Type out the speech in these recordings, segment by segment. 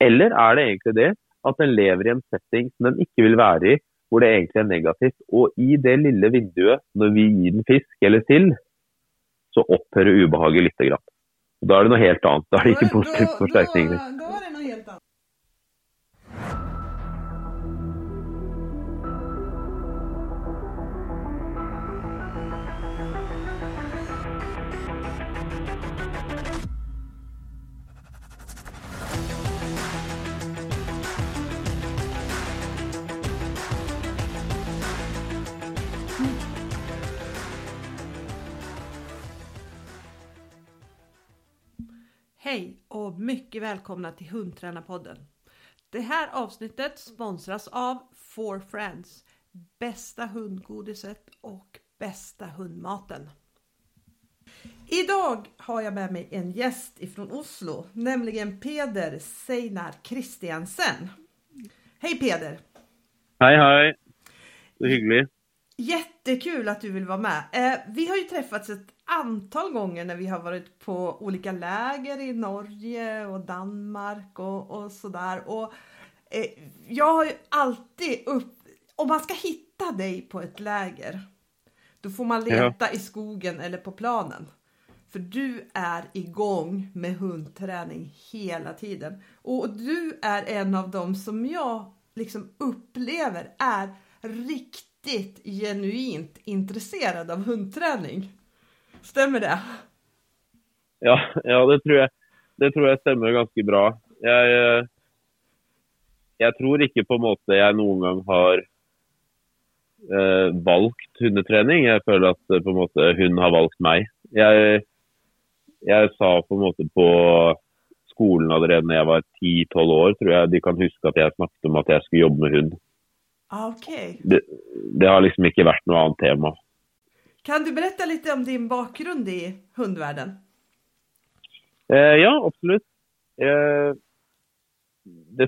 Eller er det egentlig det at den lever i en setting som den ikke vil være i, hvor det egentlig er negativt. Og i det lille vinduet, når vi gir den fisk eller sild, så opphører ubehaget lite grann. Da er det noe helt annet. Da er det ikke positivt forsterkning. Da, da er Hej och mycket välkomna till Hundtränarpodden. Det här avsnittet sponsras av Four Friends, bästa hundgodiset och bästa hundmaten. Idag har jag med mig en gäst ifrån Oslo, nämligen Peder Seinar Kristiansen. Hej Peder! Hei, hei. är hyggelig. Jättekul att du vill vara med. Eh, vi har ju träffats ett antal gånger när vi har varit på olika läger i Norge och Danmark och, och sådär. Och eh, jag har ju alltid upp... Om man ska hitta dig på ett läger, då får man leta i skogen eller på planen. För du är igång med hundträning hela tiden. Och du är en av dem som jag liksom upplever är riktigt genuint intresserad av hundträning. Stemmer det? Ja, ja det, tror jeg, det tror jeg stemmer ganske bra. Jeg, eh, jeg tror ikke på en måte jeg noen gang har eh, valgt hundetrening. Jeg føler at eh, på en måte hun har valgt meg. Jeg, jeg sa på en måte på skolen allerede da jeg var 10-12 år, tror jeg de kan huske at jeg snakket om at jeg skulle jobbe med hund. Ah, Okej. Det, det har liksom ikke vært noe annet tema. Kan du berätta lite om din bakgrund i hundvärlden? Eh, ja, absolutt. Eh,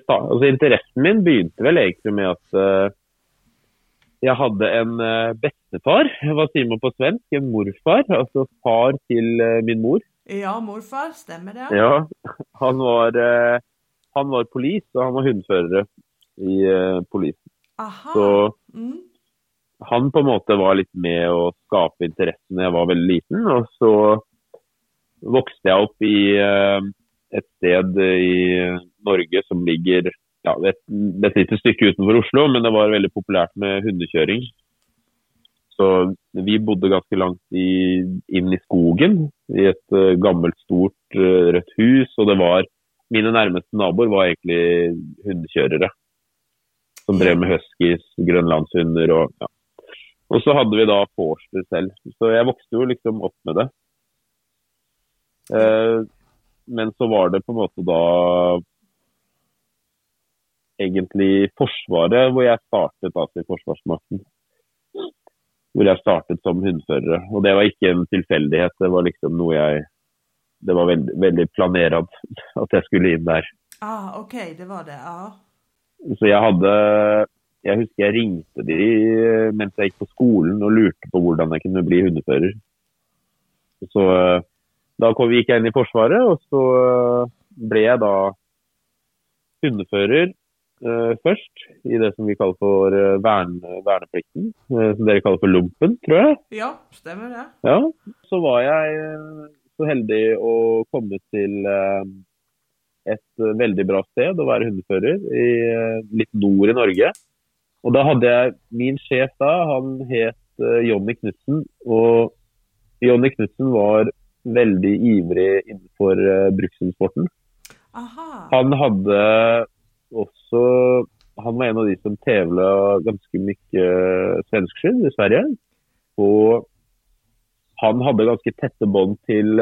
altså, interessen min begynte vel egentlig med at eh, jeg hadde en eh, bestefar, hva sier man på svensk? En morfar, altså far til eh, min mor. Ja, morfar, stemmer det? Ja, han var, eh, han var polis, og han var hundfører i eh, polisen. Aha. Så Mm. Han på en måte var litt med å skape interessen da jeg var veldig liten. Og så vokste jeg opp i eh, et sted i Norge som ligger ja, et, et lite stykke utenfor Oslo, men det var veldig populært med hundekjøring. Så vi bodde ganske langt i, inn i skogen, i et eh, gammelt, stort eh, rødt hus. Og det var Mine nærmeste naboer var egentlig hundekjørere. Som drev med huskies, grønlandshunder og ja. Og så hadde vi da Forster selv. Så jeg vokste jo liksom opp med det. Eh, men så var det på en måte da egentlig Forsvaret hvor jeg startet altså i Forsvarsmakten. Hvor jeg startet som hundfører. Og det var ikke en tilfeldighet, det var liksom noe jeg Det var veldig, veldig planerad at jeg skulle inn der. Ah, ok, det var det. Ja. Så jeg hadde Jeg husker jeg ringte de mens jeg gikk på skolen og lurte på hvordan jeg kunne bli hundefører. Så eh, da kom, gikk jeg inn i Forsvaret, og så eh, ble jeg da hundefører eh, først. I det som vi kaller for eh, vern, verneplikten. eh, som dere kaller for lompen, tror jeg. ja, stemmer det? Ja, så var jeg eh, så heldig å komme til eh, et eh, veldig bra sted å være hundefører, i, eh, litt nord i Norge. Og da hadde jeg min sjef da, han het eh, Jonny Knutsen. Og Jonny Knutsen var veldig ivrig innenfor eh, brukshundsporten. Han hadde også Han var en av de som tevla ganske mye svenskskyld i Sverige. Og han hadde ganske tette bånd til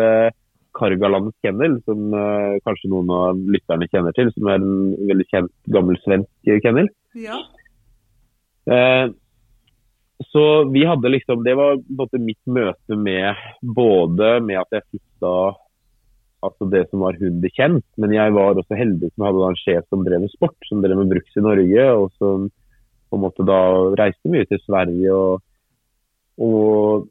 Kargaland kennel, som eh, kanskje noen av lytterne kjenner til. Som er en veldig kjent gammel svensk kennel. Ja. Eh, så vi hadde liksom Det var måte mitt møte med både med at jeg fikk da altså det som var hun bekjent, men jeg var også heldig som hadde en sjef som drev med sport, som drev med bruks i Norge, og som på en måte da reiste mye til Sverige. Og, og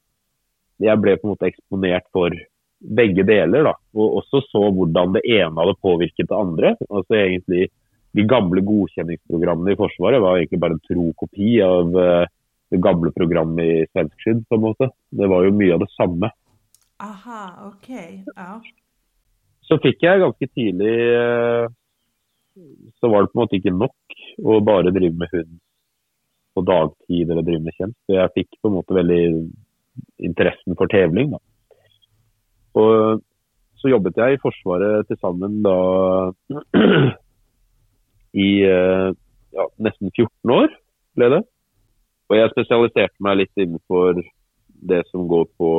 jeg ble på en måte eksponert for begge deler. da, Og også så hvordan det ene hadde påvirket det andre. altså egentlig De gamle godkjenningsprogrammene i Forsvaret var egentlig bare en tro kopi av uh, det gamle programmet i svensk skydd. på en måte. Det var jo mye av det samme. Aha, ok. Ja. Så fikk jeg ganske tidlig uh, Så var det på en måte ikke nok å bare drive med hund på dagtid eller drive med kjent. Så jeg fikk på en måte veldig interessen for tevling. da. Og så jobbet jeg i Forsvaret til sammen da i eh, ja, nesten 14 år, ble det. Og jeg spesialiserte meg litt innenfor det som går på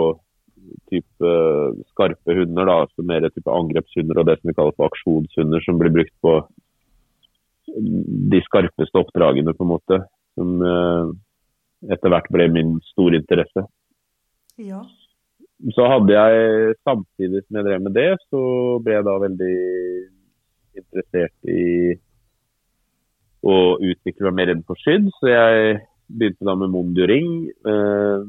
type skarpe hunder, da, altså mer type angrepshunder og det som vi kaller for aksjonshunder, som blir brukt på de skarpeste oppdragene, på en måte. Som eh, etter hvert ble min store interesse. Ja. Så hadde jeg, samtidig som jeg drev med det, så ble jeg da veldig interessert i å utvikle meg mer innenfor skydd. Så jeg begynte da med Mondio-ring, eh,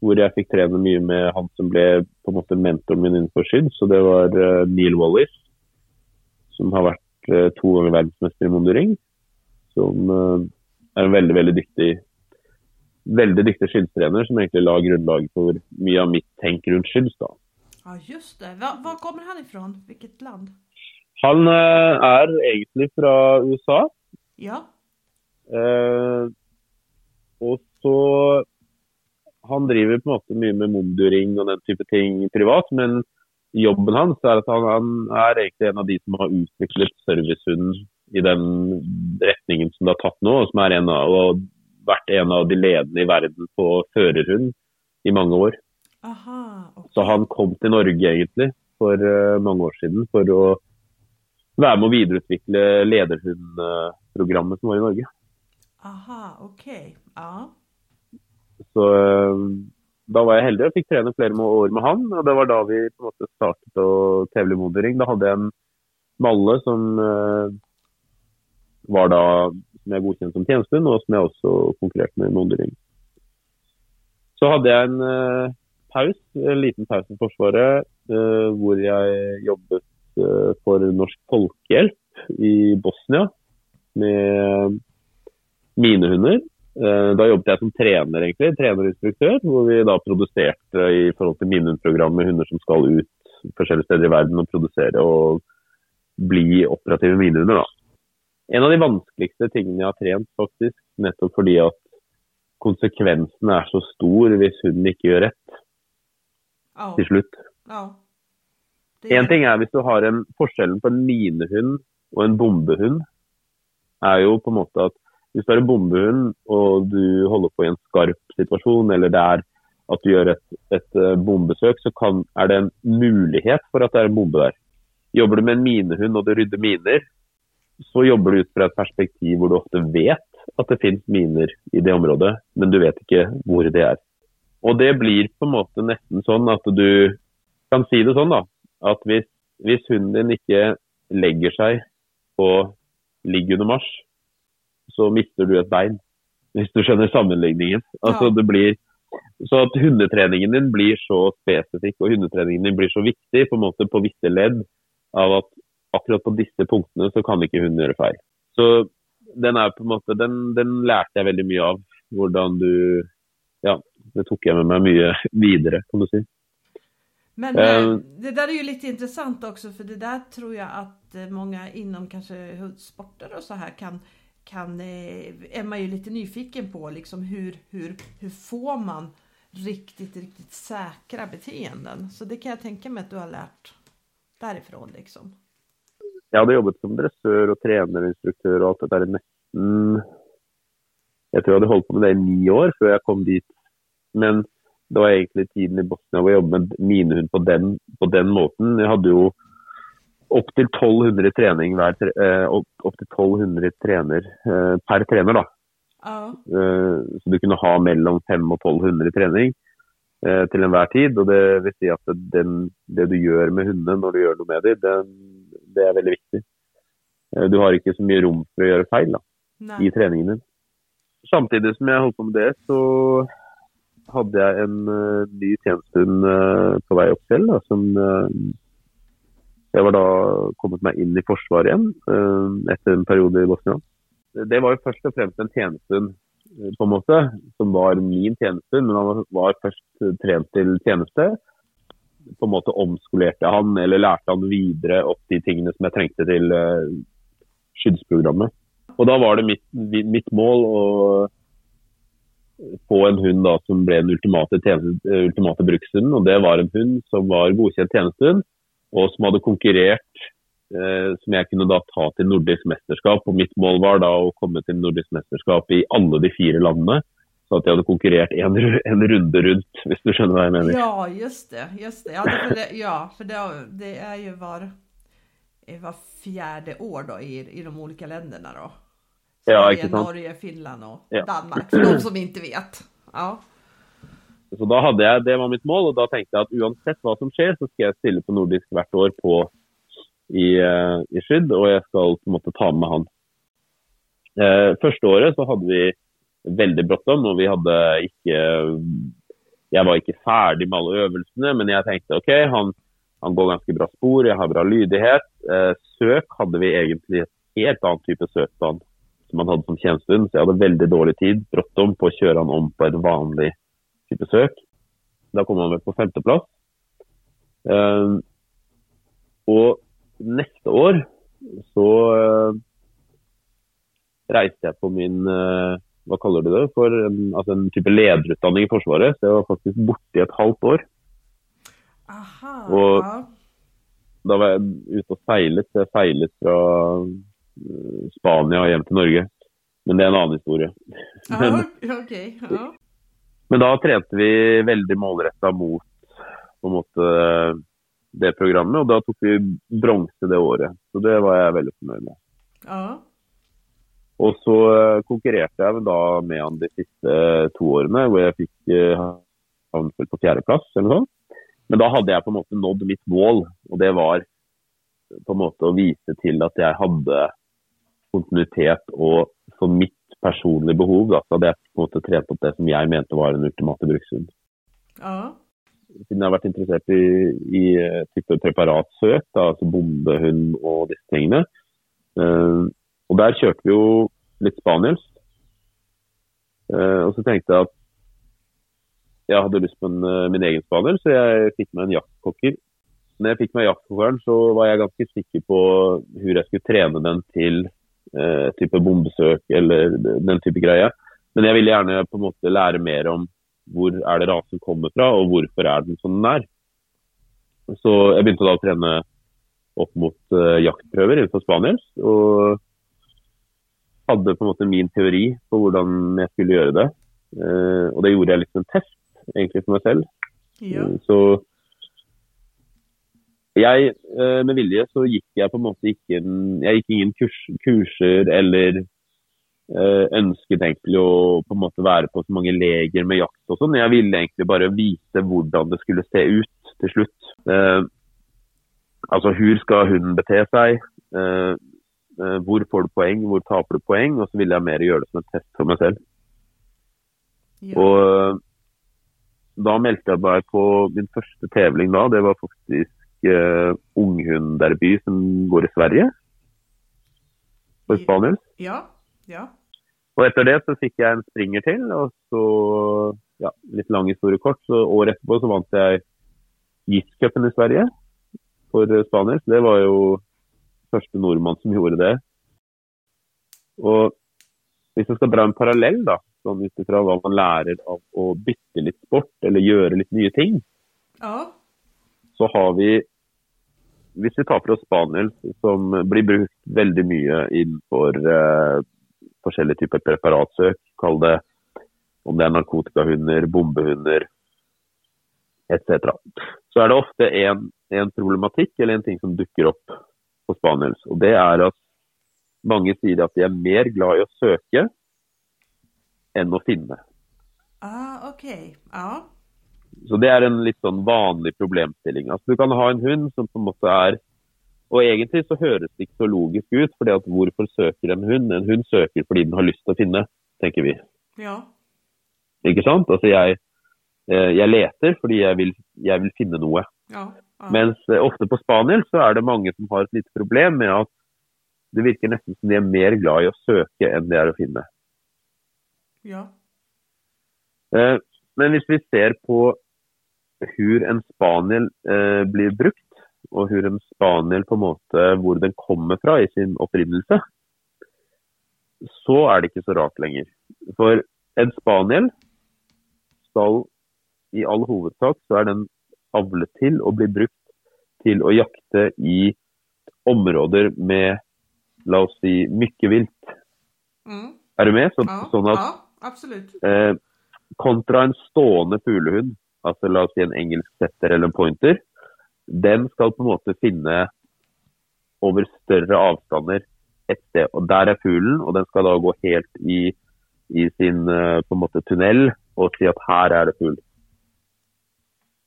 hvor jeg fikk trene mye med han som ble på en måte mentoren min innenfor skydd. Så det var eh, Neil Wallis, som har vært eh, to ganger verdensmester i Mondio-ring. Som eh, er en veldig, veldig dyktig veldig dyktig skyddstrener som egentlig la grunnlaget for mye av mitt tenk rundt skydds. da. Ja, just det. Hva, var kommer han ifrån? Hvilket land? Han eh, er egentlig fra USA. Ja. Eh, og så Han driver på en måte mye med Monduring og den type ting privat, men jobben hans er at han, han er egentlig en av de som har utviklet servicehunden i den retningen som det har tatt nå, og som er en av, og vært en av de ledende i verden på førerhund i mange år. Aha, okay. Så han kom til Norge egentlig for uh, mange år siden for å være med å videreutvikle lederhundprogrammet som var i Norge. Aha, ok. Ja. Så eh, da var jeg heldig og fikk trene flere år med han. Og det var da vi på en måte startet å tevle modering. Da hadde jeg en malle som eh, var da som jeg godkjente som tjenestehund, og som jeg også konkurrerte med i modering. Så hadde jeg en eh, paus, en liten pause i Forsvaret, hvor jeg jobbet for Norsk Folkehjelp i Bosnia med minehunder. hunder. Da jobbet jeg som trener, egentlig, trenerinstruktør, hvor vi da produserte i forhold til minehundprogrammet hunder som skal ut forskjellige steder i verden og produsere og bli operative minehunder. da. En av de vanskeligste tingene jeg har trent, faktisk, nettopp fordi at konsekvensen er så stor hvis hunden ikke gjør rett til slutt. ja. En ting er hvis du har en forskjellen på en minehund og en bombehund, er jo på en måte at hvis du har en bombehund og du holder på i en skarp situasjon, eller det er at du gjør et, et eh, bombesøk, så kan, er det en mulighet for at det er en bombe der. Jobber du med en minehund og du rydder miner, så jobber du ut fra et perspektiv hvor du ofte vet at det finnes miner i det området, men du vet ikke hvor det er. Og det blir på en måte nesten sånn at du kan si det sånn, da. At hvis, hvis hunden din ikke legger seg på ligg under marsj, så mister du et bein. Hvis du skjønner sammenligningen. Altså det blir så at hundetreningen din blir så spesifikk og hundetreningen din blir så viktig på en måte på visse ledd av at akkurat på disse punktene så kan ikke hunden gjøre feil. Så den er på en måte, den, den lærte jeg veldig mye av. Hvordan du Ja, det tok jeg med meg mye videre, kan du si. Men Eh. eh, det där är ju lite intressant också för det där tror jag att mange många inom kanske og och så här kan, kan eh, är man ju lite nyfiken på liksom hur, hur, hur får man riktigt, riktigt säkra beteenden? Så det kan jag tänka mig att du har lärt derifrån liksom. Jeg hadde jobbet som dressør og trener og instruktør og alt dette der i nesten Jeg tror jeg hadde holdt på med det i ni år før jeg kom dit. Men det var egentlig tiden i Bosnia hvor jeg jobbet med minehund på den, på den måten. Jeg hadde jo opptil 1200 trening hver, eh, opp- til 1200 i trener eh, per trener, da. Ja, Eh, Så du kunne ha mellom 500 og 1200 trening eh, til enhver tid. Og det vil si at den, det du gjør med hundene når du gjør noe med dem, det, det er veldig viktig. Du har ikke så mye rom for å gjøre feil da, i treningen din. Samtidig som jeg holdt på med det, så hadde jeg en uh, ny tjenestehund uh, på vei opp selv. Da, som uh, Jeg var da kommet meg inn i Forsvaret igjen etter en periode i Bosnia. Det var jo først og fremst en tjenestehund på en måte, som var min tjenestehund, men han var først trent til tjeneste. På en måte omskolerte han eller lærte han videre opp de tingene som jeg trengte til skyddsprogrammet. Og da var det mitt, mitt mål å få en hund da, som ble den ultimate, ultimate brukshunden. Og det var en hund som var godkjent tjenestehund, og som hadde konkurrert. Eh, som jeg kunne da ta til nordisk mesterskap. Og mitt mål var da å komme til nordisk mesterskap i alle de fire landene. Så at jeg hadde konkurrert en, en, runde rundt, hvis du skjønner hva jeg mener. Ja, just det. Just det. Ja, for, det, ja, for det, det er jo var fjerde år da, i, i de ulike landene. da. Ja, ikke sant? Norge, Finland og ja. Danmark, for de som ikke vet. Ja. Så da hadde jeg, Det var mitt mål, og da tenkte jeg at uansett hva som skjer, så skal jeg stille på nordisk hvert år på, i, uh, i skydd, og jeg skal på en måte ta med han. Eh, første året så hadde vi veldig bråttom, og vi hadde ikke Jeg var ikke ferdig med alle øvelsene, men jeg tenkte OK, han, han går ganske bra spor, jeg har bra lydighet. Eh, søk hadde vi egentlig et helt annet type søk på han som han hadde som tjenestehund, så jeg hadde veldig dårlig tid, bråttom, på å kjøre han om på et vanlig type søk. Da kom han vel på femteplass. Uh, og neste år så uh, reiste jeg på min uh, hva kaller du det for, en, altså en type lederutdanning i Forsvaret. Så jeg var faktisk borte i et halvt år. Aha, og ja. da var jeg ute og seilet. Jeg seilet fra Spania og hjem til Norge. Men det er en annen historie. Ah, okay. ah. Men da trente vi veldig målretta mot måte det programmet, og da tok vi bronse det året. Så det var jeg veldig fornøyd med. Ah. Og så eh, konkurrerte jeg da med han de siste to årene, hvor jeg fikk han på fjerdeplass eller noe sånt. Men da hadde jeg på en måte nådd mitt mål, og det var på en måte å vise til at jeg hadde kontinuitet og for mitt personlige behov, da, så hadde jeg på en måte trent opp det som jeg mente var en ultimate brukshund. Ja. Siden jeg har vært interessert i, i type preparatsøk, da, altså bombehund og disse tingene. Uh, og der kjørte vi jo litt spaniels. Uh, og så tenkte jeg at jeg hadde lyst på en, min egen spaniel, så jeg fikk meg en jaktkokker. Når jeg fikk meg jaktkokkeren, så var jeg ganske sikker på hvor jeg skulle trene den til eh, type bombesøk eller den type greie. Men jeg ville gjerne på en måte lære mer om hvor er det rasen kommer fra, og hvorfor er den som den er. Så jeg begynte da å trene opp mot uh, jaktprøver innenfor spaniels. Og hadde på en måte min teori på hvordan jeg skulle gjøre det. Uh, og det gjorde jeg litt som en test, egentlig for meg selv. Ja. Uh, så jeg, eh, med vilje så gikk jeg på en måte ikke Jeg gikk ingen kurs, kurser eller øh, ønsket egentlig å på en måte være på så mange leger med jakt og sånn. Jeg ville egentlig bare vite hvordan det skulle se ut til slutt. Uh, altså hvor skal hunden bete seg? Uh, uh, hvor får du poeng, hvor taper du poeng? Og så ville jeg mer gjøre det som en test for meg selv. Ja. Og da meldte jeg meg på min første tevling da. Det var faktisk uh, unghundderby som går i Sverige. For spaniels. Ja, ja. Og etter det så fikk jeg en springer til, og så ja, litt lang historie kort. Så året etterpå så vant jeg GIS-cupen i Sverige for spaniels. Det var jo første nordmann som gjorde det. Og hvis jeg skal dra en parallell, da, sånn ut ifra hva man lærer av å bytte litt sport eller gjøre litt nye ting, ja. Så har vi hvis vi tar for oss spaniel, som blir brukt veldig mye innenfor eh, forskjellige typer preparatsøk, kall det om det er narkotikahunder, bombehunder etc., så er det ofte en, en, problematikk eller en ting som dukker opp på spaniels. Og det er at mange sier at de er mer glad i å søke enn å finne. Ah, ok. Ja. Så Det er en litt sånn vanlig problemstilling. Altså, du kan ha en hund som på en måte er Og egentlig så høres det ikke så logisk ut, fordi at hvorfor søker en hund? En hund søker fordi den har lyst til å finne, tenker vi. Ja. Ikke sant? Altså jeg, eh, jeg leter fordi jeg vil, jeg vil finne noe. Ja, ja. Mens eh, ofte på spaniel så er det mange som har et lite problem med at det virker nesten som de er mer glad i å søke enn det er å finne. ja. Eh, Men hvis vi ser på hvor en spaniel eh, blir brukt, og hvor en spaniel på en måte hvor den kommer fra i sin opprinnelse, så er det ikke så rart lenger. For en spaniel skal i all hovedsak så er den avlet til og blir brukt til å jakte i områder med, la oss si, mye vilt. Mm. Er du med? Så, ja. sånn at ja, absolutt. Eh, kontra en stående fuglehund, altså la oss si en engelsk setter eller en pointer, den skal på en måte finne over større avstander et sted. Og der er fuglen, og den skal da gå helt i, i sin eh, på en måte tunnel og si at her er det fugl.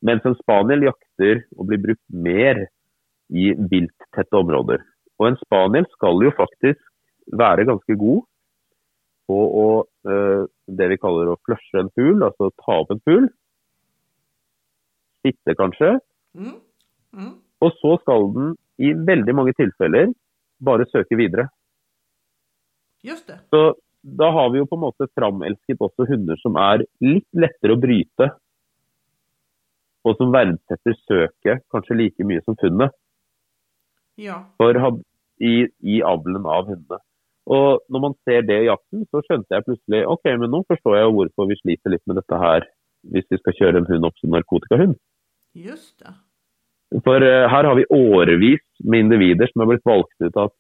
Mens en spaniel jakter og blir brukt mer i vilttette områder. Og en spaniel skal jo faktisk være ganske god på å eh, det vi kaller å flushe en fugl, altså ta opp en fugl. Sitte kanskje. Mm. Mm. Og så skal den i veldig mange tilfeller bare søke videre. Just det. Så da har vi jo på en måte framelsket også hunder som er litt lettere å bryte. Og som verdsetter søket kanskje like mye som funnet. Ja. For i, i avlen av hundene. Og når man ser det i jakten, så skjønte jeg plutselig ok, men nå forstår jeg hvorfor vi sliter litt med dette her hvis vi skal kjøre en hund opp som narkotikahund. Just det. For uh, her har vi årevis med individer som har blitt valgt ut at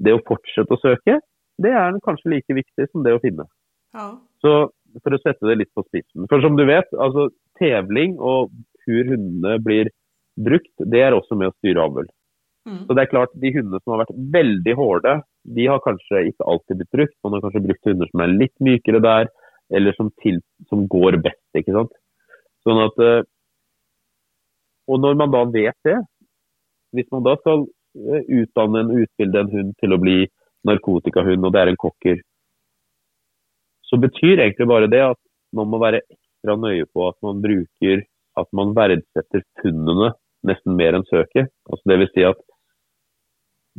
det å fortsette å søke, det er kanskje like viktig som det å finne. Ja. Så for å sette det litt på spissen. For som du vet, altså tevling og hvor hundene blir brukt, det er også med å styre avl. Mm. Så det er klart, de hundene som har vært veldig hårde, de har kanskje ikke alltid blitt brukt. Man har kanskje brukt hunder som er litt mykere der, eller som, til, som går best, ikke sant. Sånn at eh, Og når man da vet det, hvis man da skal eh, utdanne en, utbilde en hund til å bli narkotikahund, og det er en cocker, så betyr egentlig bare det at man må være ekstra nøye på at man bruker at man verdsetter funnene nesten mer enn søket. Altså vil si at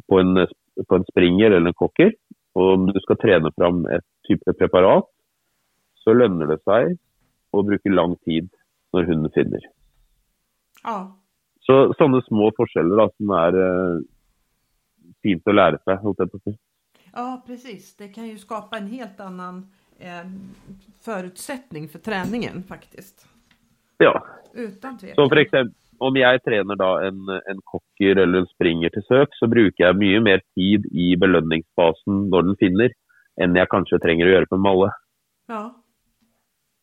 på en, på en springer eller en cocker, og om du skal trene fram et type preparat, så lønner det seg å bruke lang tid når hunden finner. Ah. Så sånne små forskjeller da, som er eh, fint å lære seg. holdt jeg på å si. ja, precis. Det kan ju skapa en helt annan eh, förutsättning för träningen faktiskt. Ja, Utan tvekan. Så for eksempel, om jeg trener da en, en cocker eller en springer til søk, så bruker jeg mye mer tid i belønningsfasen når den finner, enn jeg kanskje trenger å gjøre på en malle. Ja.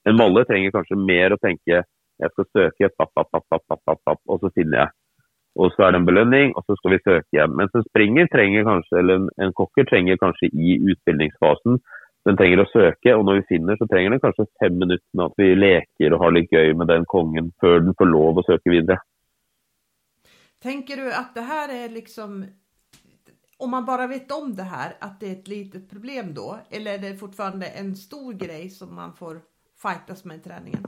En malle trenger kanskje mer å tenke jeg skal søke, papp, papp, papp, papp, og så finner jeg. Og så er det en belønning, og så skal vi søke igjen. Mens en springer trenger kanskje, eller en, en cocker trenger kanskje i utbildningsfasen den trenger å søke, og når vi finner, så trenger den kanskje fem minutter med at vi leker og har litt gøy med den kongen før den får lov å søke videre. Tenker du at det her er liksom om man bare vet om det her, at det er et litet problem da? Eller er det fortfarande en stor greie som man får fightes med i treningen?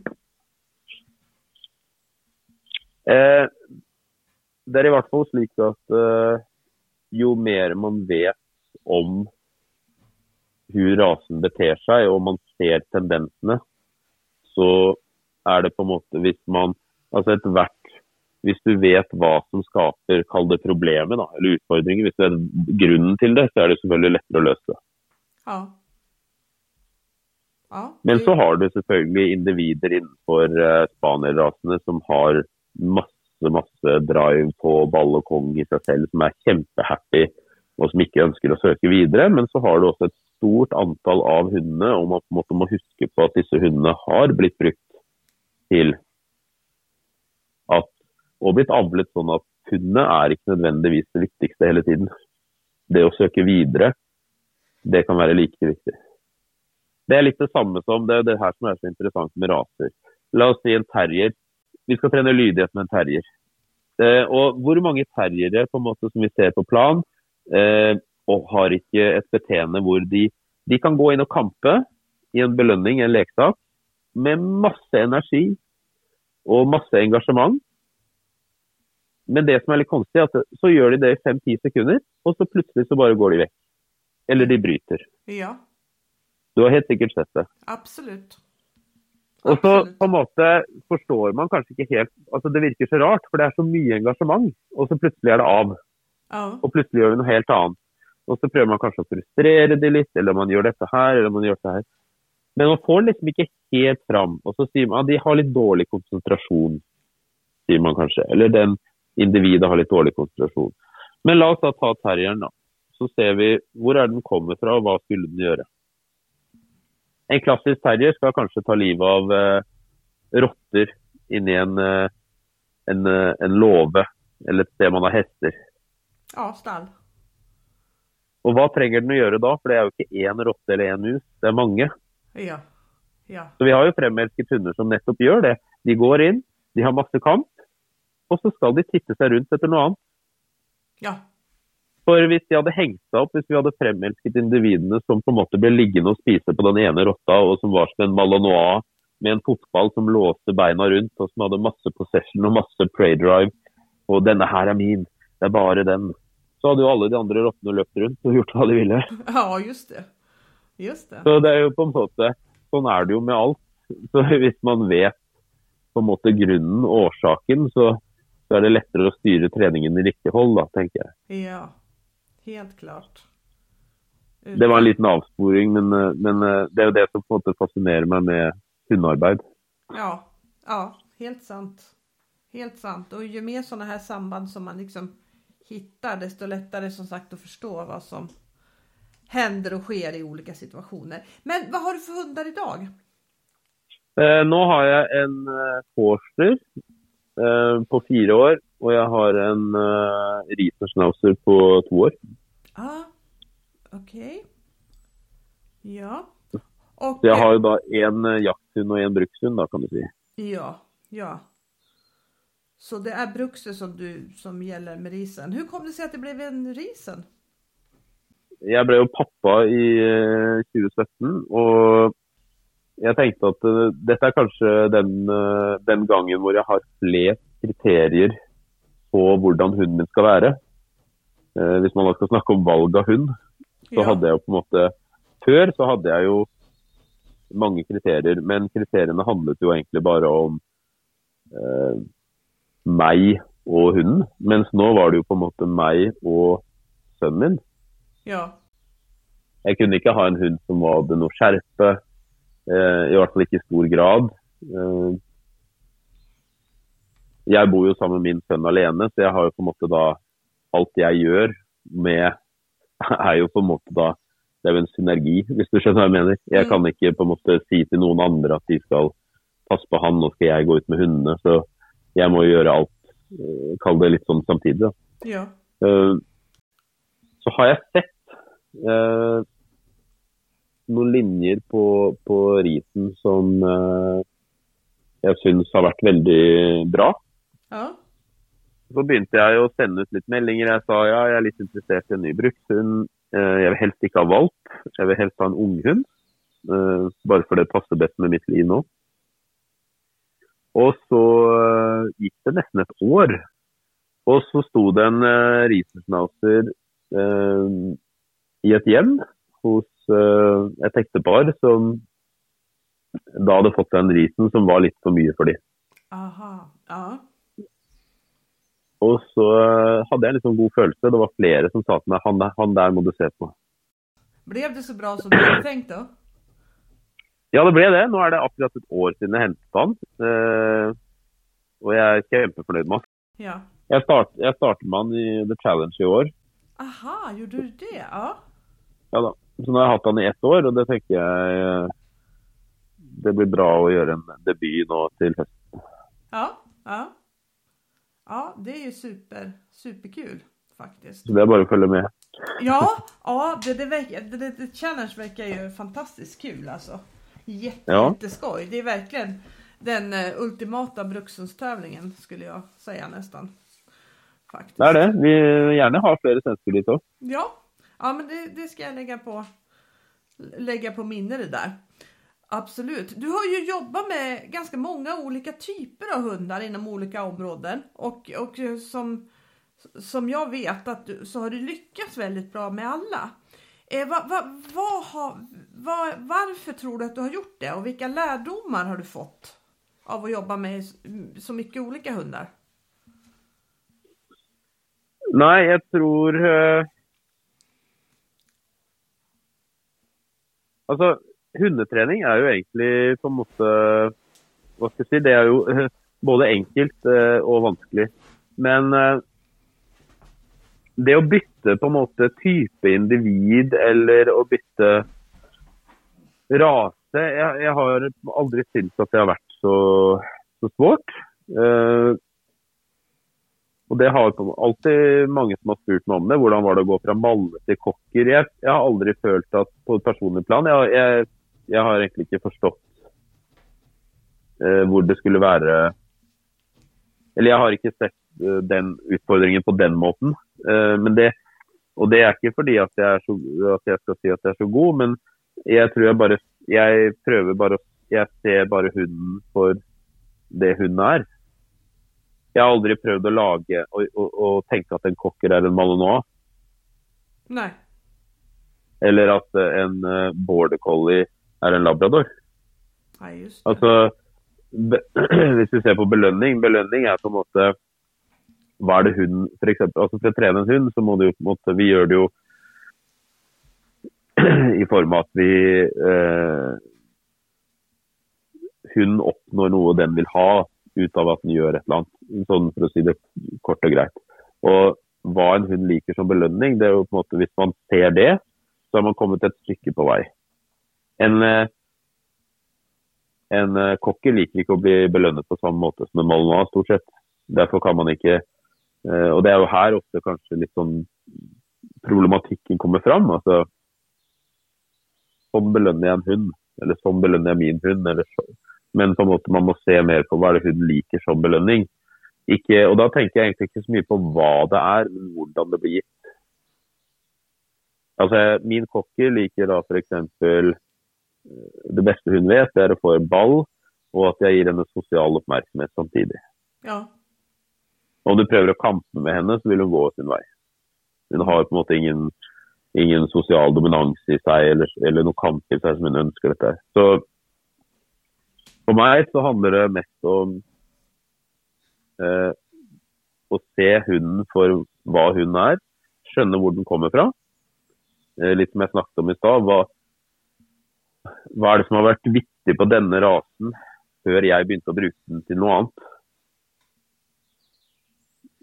Eh, det er i hvert fall slik at eh, jo mer man vet om hvordan rasen beter seg, og man ser tendensene, så er det på en måte hvis man Altså etter hvert Hvis du vet hva som skaper, kall det problemet, da, eller utfordringer, hvis du vet grunnen til det, så er det selvfølgelig lettere å løse Ja. Ja. du... Men så har du selvfølgelig individer innenfor uh, spanielrasene som har masse masse drive på ball og kong i seg selv, som er kjempehappy og som ikke ønsker å søke videre. Men så har du også et stort antall av hundene, og man på en måte må huske på at disse hundene har blitt brukt til at, og blitt avlet sånn at hundene er ikke nødvendigvis det viktigste hele tiden. Det å søke videre, det kan være like viktig. Det er litt det samme som det, det her som er så interessant med raser. La oss si en terrier. Vi skal trene lydighet med en terrier. Eh, og hvor mange terriere på en måte som vi ser på plan, eh, og har ikke et beteende hvor de, de kan gå inn og kampe i en belønning, en leksak, med masse energi og masse engasjement. Men det som er litt konstig, er at så gjør de det i fem-ti sekunder, og så plutselig så bare går de vekk. Eller de bryter. Ja, Du har helt sikkert sett det. absolutt. Og så på en måte forstår man kanskje ikke helt altså Det virker så rart, for det er så mye engasjement, og så plutselig er det av. Ja, Og plutselig gjør vi noe helt annet. Og så prøver man kanskje å frustrere de litt, eller man gjør dette her, eller man gjør dette her. Men man får liksom ikke helt fram. Og så sier man at de har litt dårlig konsentrasjon, sier man kanskje. Eller den individet har litt dårlig konsentrasjon. Men la oss da ta terrieren, da. Så ser vi hvor er den kommer fra, og hva skulle den gjøre. En klassisk terrier skal kanskje ta livet av eh, rotter inni en, eh, en, eh, en låve, eller et sted man har hester. ja. Og hva trenger den å gjøre da? For det er jo ikke én rotte eller én mus, det er mange. Ja. Ja. Så vi har jo fremelsket hunder som nettopp gjør det. De går inn, de har masse kamp, og så skal de titte seg rundt etter noe annet. Ja. For hvis de hadde hengt seg opp, hvis vi hadde fremelsket individene som på en måte ble liggende og spise på den ene rotta, og som var som en malanois med en fotball som låste beina rundt, og som hadde masse possession og masse play drive, og 'denne her er min', det er bare den, så hadde jo alle de andre rottene løpt rundt og gjort hva de ville. ja, just det. Just det. Så det er jo på en måte Sånn er det jo med alt. Så hvis man vet på en måte grunnen og årsaken, så, så er det lettere å styre treningen i riktig hold, da, tenker jeg. Ja, helt klart. Det var en liten avsporing, men, men det er jo det som på en måte fascinerer meg med hundearbeid. Ja, ja, helt sant. Helt sant. Og jo mer sånne her samband som man liksom hittar, desto lättare som sagt att förstå vad som händer och sker i olika situationer. Men vad har du för hundar idag? Eh, nå har jeg en eh, forster eh, på fire år, og jeg har en eh, Riesenschnauzer på to år. Ah, okej. Ja. Okay. Så jeg har jo da en eh, jakthund og en brukshund, da, kan du si. Ja, ja. Så det er brukset som du som gjelder med risen. Hvordan kom det seg at det ble en risen? Jeg ble jo pappa i eh, 2017, og jeg tenkte at eh, dette er kanskje den, eh, den gangen hvor jeg har flest kriterier på hvordan hunden min skal være. Eh, Hvis man da skal snakke om valg av hund, så hadde jeg jo på en måte Før så hadde jeg jo mange kriterier, men kriteriene handlet jo egentlig bare om eh, meg og hunden. Mens nå var det jo på en måte meg og sønnen min. Ja, Jeg kunne ikke ha en hund som hadde noe skjerpe, eh, i hvert fall ikke i stor grad. Eh, jeg bor jo sammen med min sønn alene, så jeg har jo på en måte da Alt jeg gjør med er jo på en måte da Det er jo en synergi, hvis du skjønner hva jeg mener. Jeg Mm. kan ikke på en måte si til noen andre at de skal passe på han, nå skal jeg gå ut med hundene. Så jeg må gjøre alt, eh, kall det litt sånn samtidig. ja, Eh, så har jeg sett eh, noen linjer på, på risen som eh, jeg syns har vært veldig bra. ja, Så begynte jeg å sende ut litt meldinger. Jeg sa ja, jeg er litt interessert i en ny brukshund. Eh, jeg vil helst ikke ha valp, jeg vil helst ha en unghund. Eh, bare fordi det passer best med mitt liv nå. Og så eh, gikk det nesten et år. Og så sto det en uh, Riesenschnauzer uh, i et hjem hos uh, et ektepar som da hadde fått seg en Riesen som var litt for mye for dem. aha, ja, Og så eh, hadde jeg en sånn god følelse. Det var flere som sa til meg han han der må du se på. Blev det så bra som du hadde tenkt, då? Ja, det ble det. Nå er det akkurat et år siden jeg hentet han. Eh, og jeg er kjempefornøyd med han. Ja. Jeg, start, jeg startet med han i The Challenge i år. Aha, gjorde du det? Ja. Ja da. Så nå har jeg hatt han i ett år, og det tenker jeg eh, Det blir bra å gjøre en debut nå til høsten. Ja, ja. Ja, det er jo super, superkul faktisk. Så det er bare å følge med. Ja, ja det, det, det, det, challenge virker jo fantastisk kul alltså. Jätte, Ja. Jätteskoj. Det är verkligen den eh, ultimata brukshundstävlingen skulle jag säga nästan. Faktiskt. Det är det. Vi gjerne ha flere svensker dit också. Ja, ja men det, det ska jag lägga på, lägga på minne det där. Absolut. Du har ju jobbat med ganska många olika typer av hundar inom olika områden och, och som, som jag vet att du, så har du lyckats väldigt bra med alla. Eh, vad, vad, vad har, varför tror du att du har gjort det och vilka lärdomar har du fått av att jobba med så mycket olika hundar? Nej, jag tror uh... Altså, hundetrening er jo egentlig på en måte Hva skal jeg si? Det er jo både enkelt eh, og vanskelig. Men eh, det å bytte på en måte type individ eller å bytte rase Jeg, jeg har aldri syntes at det har vært så, så svårt. Uh, og Det har alltid mange som har spurt meg om det. Hvordan var det å gå fra malle til kokker? Jeg, jeg har aldri følt at på et personlig plan jeg, jeg, jeg har egentlig ikke forstått uh, hvor det skulle være Eller jeg har ikke sett uh, den utfordringen på den måten. Uh, men det, og det er ikke fordi at jeg, så, at jeg, skal si at jeg er så god, men jeg tror jeg bare Jeg prøver bare Jeg ser bare hunden for det hunden er. Jeg har aldri prøvd å lage og, og, og tenke at en cocker er en malinois. Nei. Eller at en border collie er en labrador. Nei, just det. Altså, hvis du ser på belønning, belønning er på en måte hva er det hunden for, eksempel, altså for å trene en hund, så må det jo på en måte Vi gjør det jo i form av at vi eh, Hun oppnår noe den vil ha ut av at den gjør et eller annet. Sånn for å si det kort og greit. Og hva en hund liker som belønning, det er jo på en måte hvis man ser det, så har man kommet et stykke på vei. En, eh, en kokke liker ikke å bli belønnet på samme måte som en malinois, stort sett. Derfor kan man ikke eh, Og det er jo her ofte kanskje litt sånn problematikken kommer fram. altså Sånn belønner jeg en hund, eller sånn belønner jeg min hund. eller så. Men på en måte man må se mer på hva det hunden liker som belønning. Ikke, og Da tenker jeg egentlig ikke så mye på hva det er, men hvordan det blir gitt. Altså, Min kokker liker da f.eks det beste hun vet, det er å få en ball, og at jeg gir henne sosial oppmerksomhet samtidig. Ja. Om du prøver å kampe med henne, så vil hun gå sin vei. Hun har på en måte ingen, ingen sosial dominans i seg eller, eller noe kamp i seg som hun ønsker dette. Så for meg så handler det mest om eh, å se hunden for hva hun er, skjønne hvor den kommer fra. Eh, litt som jeg snakket om i stad hva er det som har vært viktig på denne rasen før jeg begynte å bruke den til noe annet?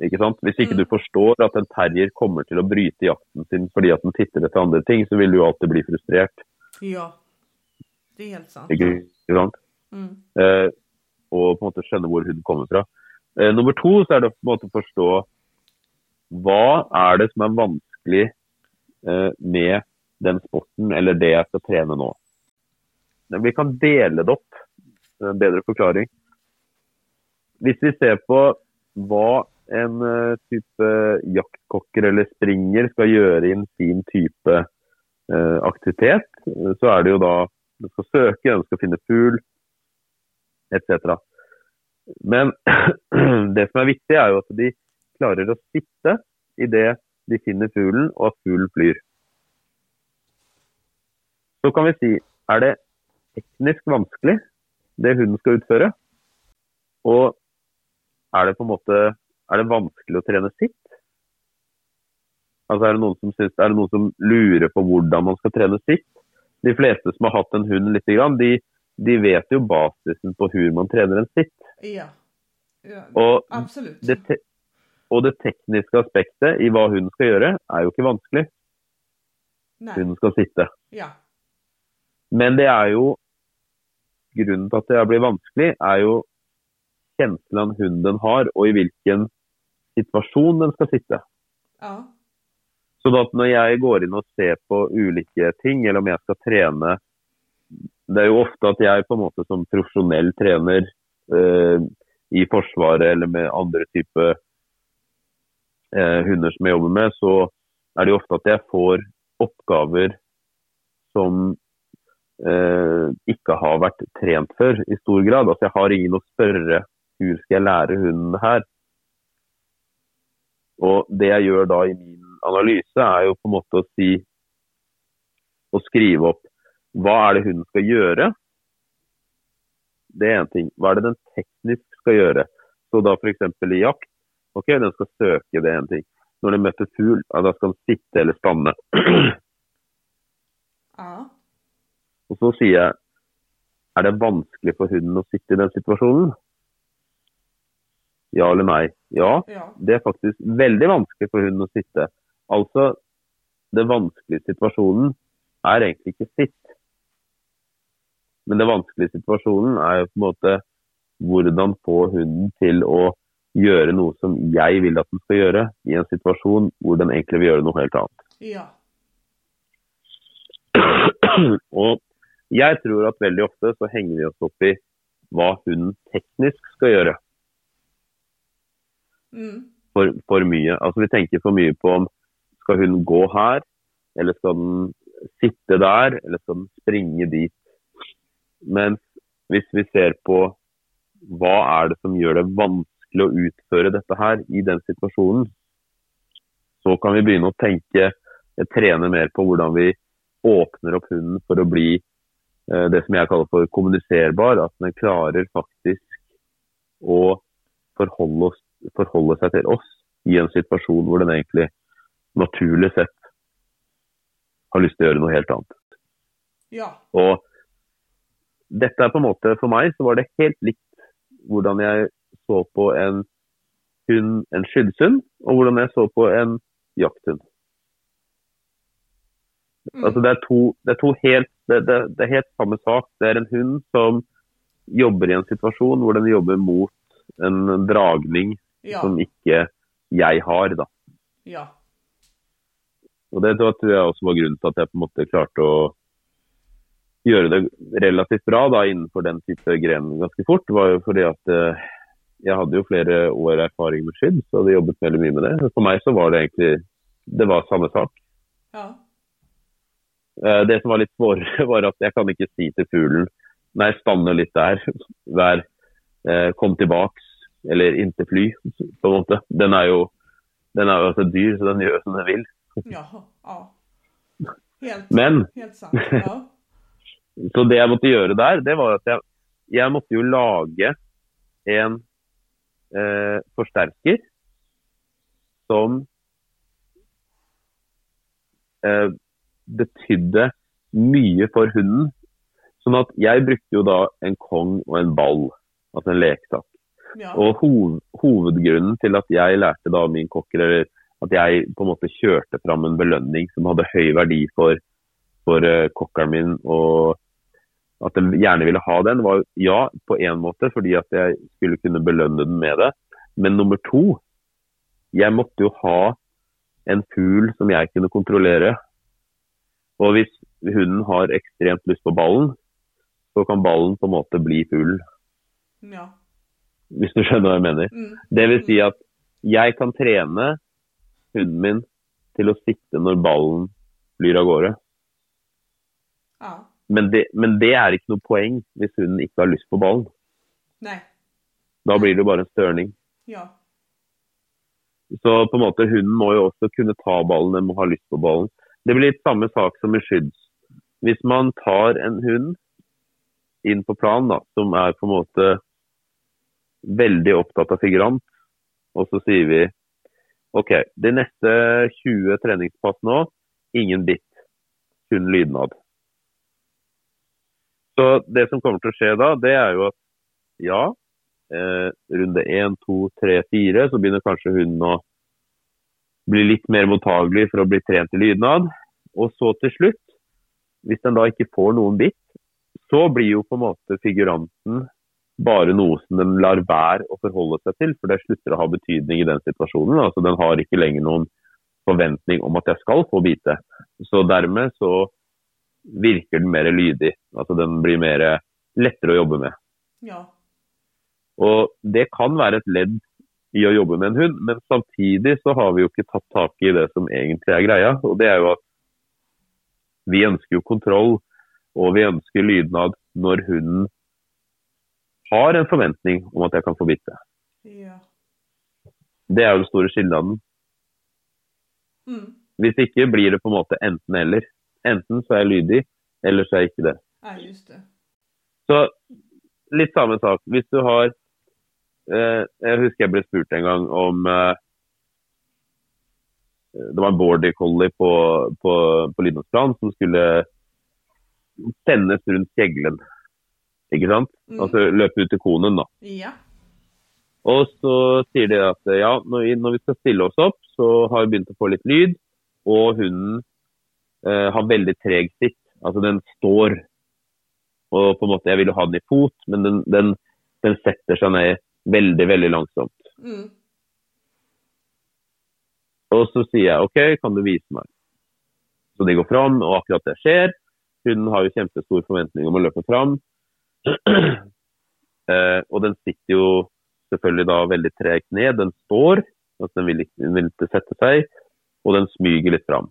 Ikke sant? Hvis ikke mm. du forstår at en terrier kommer til å bryte jakten sin fordi at den titter etter andre ting, så vil du alltid bli frustrert. Ja, det er helt sant. Ikke, sant? Mm. Eh, og på en måte skjønne hvor hun kommer fra. Eh, nummer to så er det på en måte å forstå hva er det som er vanskelig eh, med den sporten eller det jeg skal trene nå. Vi kan dele det opp. En bedre forklaring. Hvis vi ser på hva en uh, type jaktkokker eller springer skal gjøre i en fin type uh, aktivitet, så er det jo da du skal søke, du skal finne fugl etc. Men det som er viktig, er jo at de klarer å sitte idet de finner fuglen, og at fuglen flyr. Så kan vi si er det teknisk vanskelig, det hunden skal utføre. Og er det på en måte er det vanskelig å trene sitt? Altså er det, synes, er det noen som lurer på hvordan man skal trene sitt? De fleste som har hatt en hund litt, de, de vet jo basisen på hvordan man trener en sitt. Ja, ja og absolutt. Det, og det tekniske aspektet i hva hunden skal gjøre, er jo ikke vanskelig. Nei. Hunden skal sitte. Ja. Men det er jo grunnen til at det blir vanskelig, er jo kjenslen hunden har, og i hvilken situasjon den skal sitte. Ja. Så at når jeg går inn og ser på ulike ting, eller om jeg skal trene Det er jo ofte at jeg på en måte som profesjonell trener eh, i Forsvaret eller med andre typer eh, hunder som jeg jobber med, så er det jo ofte at jeg får oppgaver som eh, ikke har vært trent før i stor grad. Altså, jeg har ingen å spørre hvor skal jeg lære hunden her. Og det jeg gjør da i min analyse, er jo på en måte å si å skrive opp hva er det hunden skal gjøre. Det er én ting. Hva er det den teknisk skal gjøre? Så da f.eks. i jakt, ok, den skal søke, det er én ting. Når den møter fugl, ja, da skal den sitte eller stanne. Ja. Og så sier jeg er det vanskelig for hunden å sitte i den situasjonen? Ja eller nei? Ja, Ja. det er faktisk veldig vanskelig for hunden å sitte. Altså, det vanskelige situasjonen er egentlig ikke sitt. Men det vanskelige situasjonen er jo på en måte hvordan få hunden til å gjøre noe som jeg vil at den skal gjøre, i en situasjon hvor den egentlig vil gjøre noe helt annet. Ja. Og jeg tror at veldig ofte så henger vi oss opp i hva hunden teknisk skal gjøre. Mm. For, for mye. Altså Vi tenker for mye på om skal hun gå her, eller skal den sitte der, eller skal den springe dit. Mens hvis vi ser på hva er det som gjør det vanskelig å utføre dette her i den situasjonen, så kan vi begynne å tenke, trene mer på hvordan vi åpner opp hunden for å bli eh, det som jeg kaller for kommuniserbar. At den klarer faktisk å forholde, oss, forholde seg til oss i en situasjon hvor den egentlig naturlig sett har lyst til å gjøre noe helt annet. Ja. Og dette er på en måte, For meg så var det helt likt hvordan jeg så på en hund, en skyddshund, og hvordan jeg så på en jakthund. Mm. Altså det er to, det er to helt, det, det, det er helt samme sak. Det er en hund som jobber i en situasjon hvor den jobber mot en dragning Ja. som ikke jeg har. da. Ja. Og Det tror jeg også var grunnen til at jeg på en måte klarte å gjøre det relativt bra da, innenfor den type gren ganske fort. var jo fordi at eh, jeg hadde jo flere år erfaring med skydd, så hadde jobbet veldig mye med det. For meg så var det egentlig det var samme sak. Ja. Eh, Det som var litt svårere, var at jeg kan ikke si til fuglen Nei, stanne litt der. Vær, eh, kom tilbaks. Eller inntil fly, på en måte. Den er jo den er jo altså dyr, så den gjør som den vil. Ja, Ja. Helt, Men helt sant. Ja. Så det jeg måtte gjøre der, det var at jeg, jeg måtte jo lage en eh, forsterker som eh, betydde mye for hunden. Sånn at jeg brukte jo da en kong og en ball, altså en leksak. Ja. Og hov, hovedgrunnen til at jeg lærte da min kokker, eller at jeg på en måte kjørte fram en belønning som hadde høy verdi for, for uh, kokkeren min, og at jeg gjerne ville ha den, var ja, på en måte fordi at jeg skulle kunne belønne den med det. Men nummer to, jeg måtte jo ha en fugl som jeg kunne kontrollere. Og hvis hunden har ekstremt lyst på ballen, så kan ballen på en måte bli fuglen. ja. Hvis du skjønner hva jeg mener. Mm. Det vil si at jeg kan trene hunden min til å sitte når ballen flyr av gårde. Ja. Men det, men det er ikke noe poeng hvis hunden ikke har lyst på ballen. Nei. Da blir det bare en størning. Ja. Så på en måte hunden må jo også kunne ta ballen, den må ha lyst på ballen. Det blir litt samme sak som med skydds. Hvis man tar en hund inn på planen, som er på en måte veldig opptatt av figurant, og så sier vi OK, de neste 20 treningspass nå, ingen bitt, kun lydnad. Så det som kommer til å skje da, det er jo at ja, eh, runde 1, 2, 3, 4, så begynner kanskje hunden å bli litt mer mottagelig for å bli trent i lydnad. Og så til slutt, hvis den da ikke får noen bitt, så blir jo på en måte figuranten bare noe som de lar være å forholde seg til, for det slutter å ha betydning i den situasjonen. Altså Den har ikke lenger noen forventning om at jeg skal få bite. Så dermed så virker den mer lydig. Altså den blir mer lettere å jobbe med. Ja. Og det kan være et ledd i å jobbe med en hund, men samtidig så har vi jo ikke tatt tak i det som egentlig er greia. Og det er jo at vi ønsker jo kontroll og vi ønsker lydnad når hunden har en forventning om at jeg kan få bitte. Ja. Det er jo den store skillnaden. Mm. Hvis ikke blir det på en måte enten-eller. Enten så er jeg lydig, eller så er jeg ikke det. Ja, just det. Så litt samme sak. Hvis du har eh, Jeg husker jeg ble spurt en gang om eh, Det var en border collie på, på, på Lindåsplan som skulle sendes rundt kjeglen. Ikke sant? Mm. Altså løpe ut til konen, da. Ja. Og så sier de at ja, når vi, når vi skal stille oss opp, så har vi begynt å få litt lyd. Og hunden eh, har veldig treg sitt. Altså den står. Og på en måte, jeg vil jo ha den i fot, men den, den, den setter seg ned veldig, veldig langsomt. Mm. Og så sier jeg OK, kan du vise meg? Så de går fram, og akkurat det skjer. Hunden har jo kjempestor forventning om å løpe fram. eh, og den sitter jo selvfølgelig da veldig tregt ned. Den står, altså den vil, ikke- den vil ikke sette seg, og den smyger litt fram.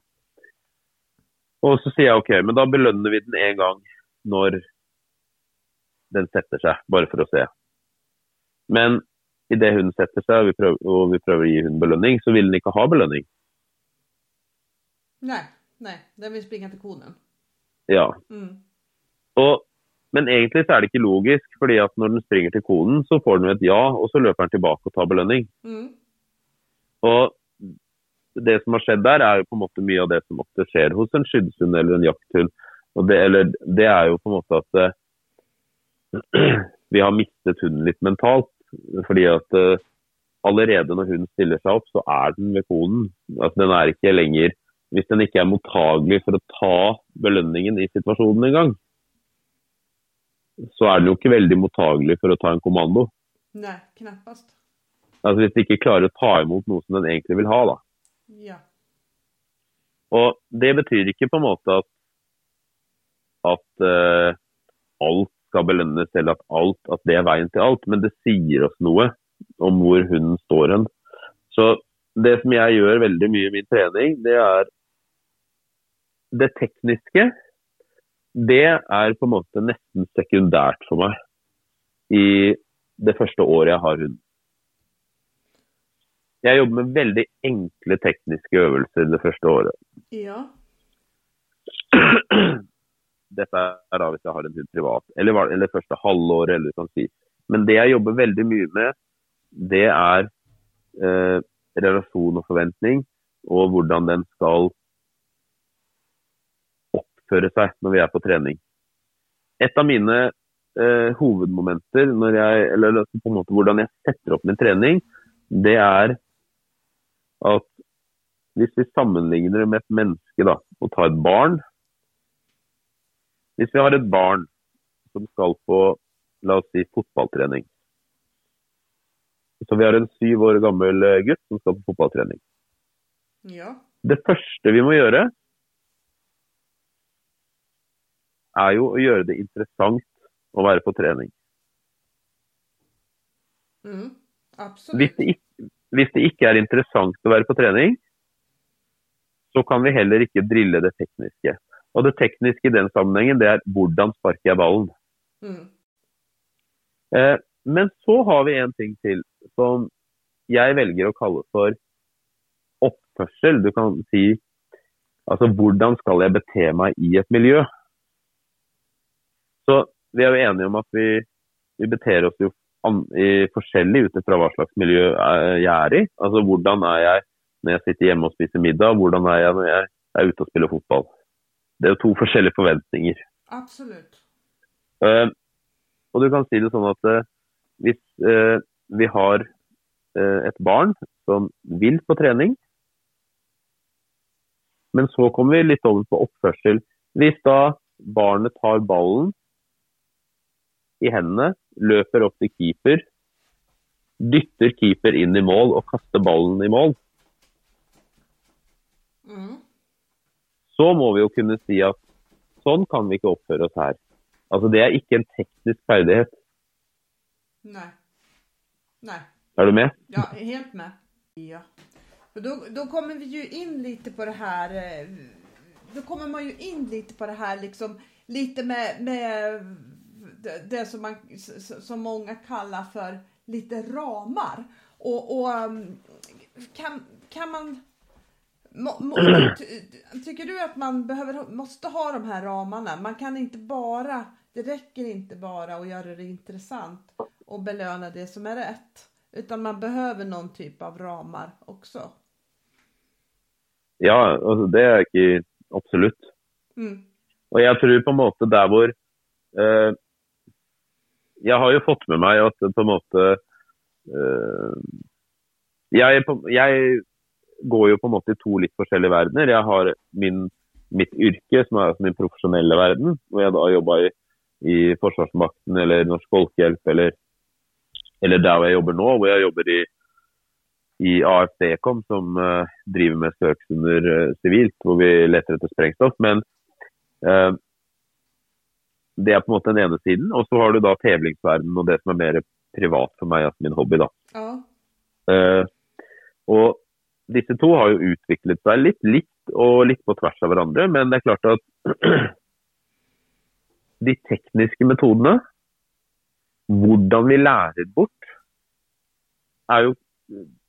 Og så sier jeg OK, men da belønner vi den en gang når den setter seg, bare for å se. Men idet hunden setter seg og vi, prøver, og vi prøver å gi hunden belønning, så vil den ikke ha belønning. Nei. Nei. den vil springe til konen. Ja, Mm. Og, men egentlig så er det ikke logisk, fordi at når den springer til konen, så får den et ja, og så løper den tilbake og tar belønning. Mm. Og det som har skjedd der, er jo på en måte mye av det som ofte skjer hos en skyddshund eller en jakthund. Og det, eller, det er jo på en måte at uh, vi har mistet hunden litt mentalt. Fordi at uh, allerede når hunden stiller seg opp, så er den ved konen. Altså den er ikke lenger Hvis den ikke er mottagelig for å ta belønningen i situasjonen engang, så er den jo ikke veldig mottagelig for å ta en kommando. Nei, knappast. Altså Hvis den ikke klarer å ta imot noe som den egentlig vil ha. da. Ja. Og det betyr ikke på en måte at, at uh, alt skal belønnes, eller at, alt, at det er veien til alt, men det sier oss noe om hvor hunden står hen. Så det som jeg gjør veldig mye i min trening, det er det tekniske. Det er på en måte nesten sekundært for meg i det første året jeg har hund. Jeg jobber med veldig enkle tekniske øvelser det første året. Ja. Dette er da hvis jeg har en hund privat, eller, eller første halvåret, eller du kan si. Men det jeg jobber veldig mye med, det er eh, relasjon og forventning, og hvordan den skal oppføre seg når vi er på trening. Et av mine eh, hovedmomenter, når jeg, eller på en måte hvordan jeg setter opp min trening, det er at hvis vi sammenligner det med et menneske da, og tar et barn Hvis vi har et barn som skal på la oss si, fotballtrening Så vi har en syv år gammel gutt som skal på fotballtrening. Ja. Det første vi må gjøre, er jo å gjøre det interessant å være på trening. Mm. Hvis det, ikke, hvis det ikke er interessant å være på trening, så kan vi heller ikke drille det tekniske. Og det tekniske i den sammenhengen, det er hvordan sparker jeg ballen. Mm. Eh, men så har vi en ting til som jeg velger å kalle for oppførsel. Du kan si altså hvordan skal jeg bete meg i et miljø? Så vi er jo enige om at vi, vi beter oss jo an, i forskjellig ut fra hva slags miljø eh, jeg er i. Altså hvordan er jeg når jeg sitter hjemme og spiser middag, hvordan er jeg når jeg er ute og spiller fotball. Det er jo to forskjellige forventninger. Absolutt. Uh, og du kan si det sånn at uh, hvis uh, vi har et barn som vil på trening, men så kommer vi litt over på oppførsel. Hvis da barnet tar ballen i hendene, løper opp til keeper, dytter keeper inn i mål og kaster ballen i mål, Mm. så må vi jo kunne si at sånn kan vi ikke oppføre oss her. Altså Det er ikke en teknisk ferdighet. Nei. Nei. Er du med? Ja, helt med. Ja. Då kommer vi jo inn litt på det her Da kommer man jo inn litt på det her liksom Litt med, med det, det som, man, som många kallar för lite ramar. Och, och um, kan, kan man Må, må, tycker du att man behöver, måste ha de här ramarna? Man kan inte bara, det räcker inte bara att göra det intressant och belöna det som är rätt. Utan man behöver någon typ av ramar också. Ja, altså det er ikke absolutt. Mm. Og jeg tror på en måte der hvor eh, Jeg har jo fått med meg at på en måte eh, jeg, jeg, går jo på en måte i to litt forskjellige verdener. Jeg har min, mitt yrke, som er min profesjonelle verden, hvor jeg da jobba i, i Forsvarsmakten eller Norsk Folkehjelp eller, eller der hvor jeg jobber nå, hvor jeg jobber i i AFD-kom, som uh, driver med søksunder uh, sivilt, hvor vi leter etter sprengstoff. Men uh, det er på en måte den ene siden. Og så har du da tevlingsverdenen og det som er mer privat for meg, altså min hobby. da. Ja. og disse to har jo utviklet seg litt likt og litt på tvers av hverandre. Men det er klart at de tekniske metodene, hvordan vi lærer bort, er jo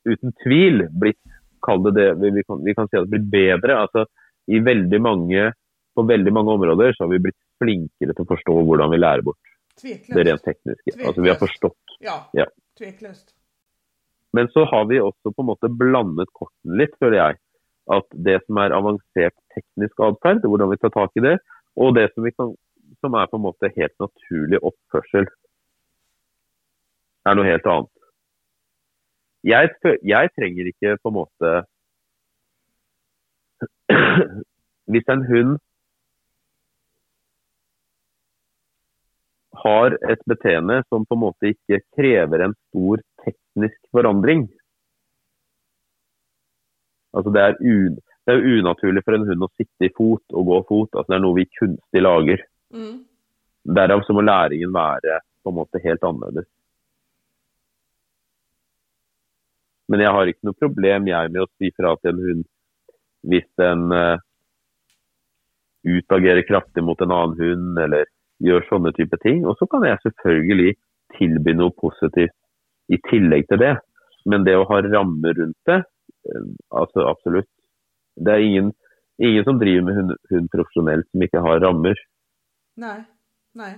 uten tvil blitt Kall det det vi kan, vi kan si at det blitt bedre. altså i veldig mange, På veldig mange områder så har vi blitt flinkere til å forstå hvordan vi lærer bort Tvekløst. det rent tekniske. Tvekløst. Altså Vi har forstått. Ja, Ja. tvekløst. Men så har vi også på en måte blandet kortene litt, føler jeg. At det som er avansert teknisk atferd, hvordan vi tar tak i det, og det som, kan, som er på en måte helt naturlig oppførsel, er noe helt annet jeg, jeg, trenger ikke på en måte Hvis en hund har et beteende som på en måte ikke krever en stor teknisk forandring Altså det er, un, det er unaturlig for en hund å sitte i fot og gå fot. altså Det er noe vi kunstig lager. Mm. Derav så må læringen være på en måte helt annerledes. Men jeg har ikke noe problem jeg med å si fra til en hund hvis den uh, utagerer kraftig mot en annen hund eller gjør sånne type ting. Og så kan jeg selvfølgelig tilby noe positivt i tillegg til det. Men det å ha rammer rundt det, uh, altså absolutt. Det er ingen, ingen som driver med hund, hund profesjonelt som ikke har rammer. Nei, nei.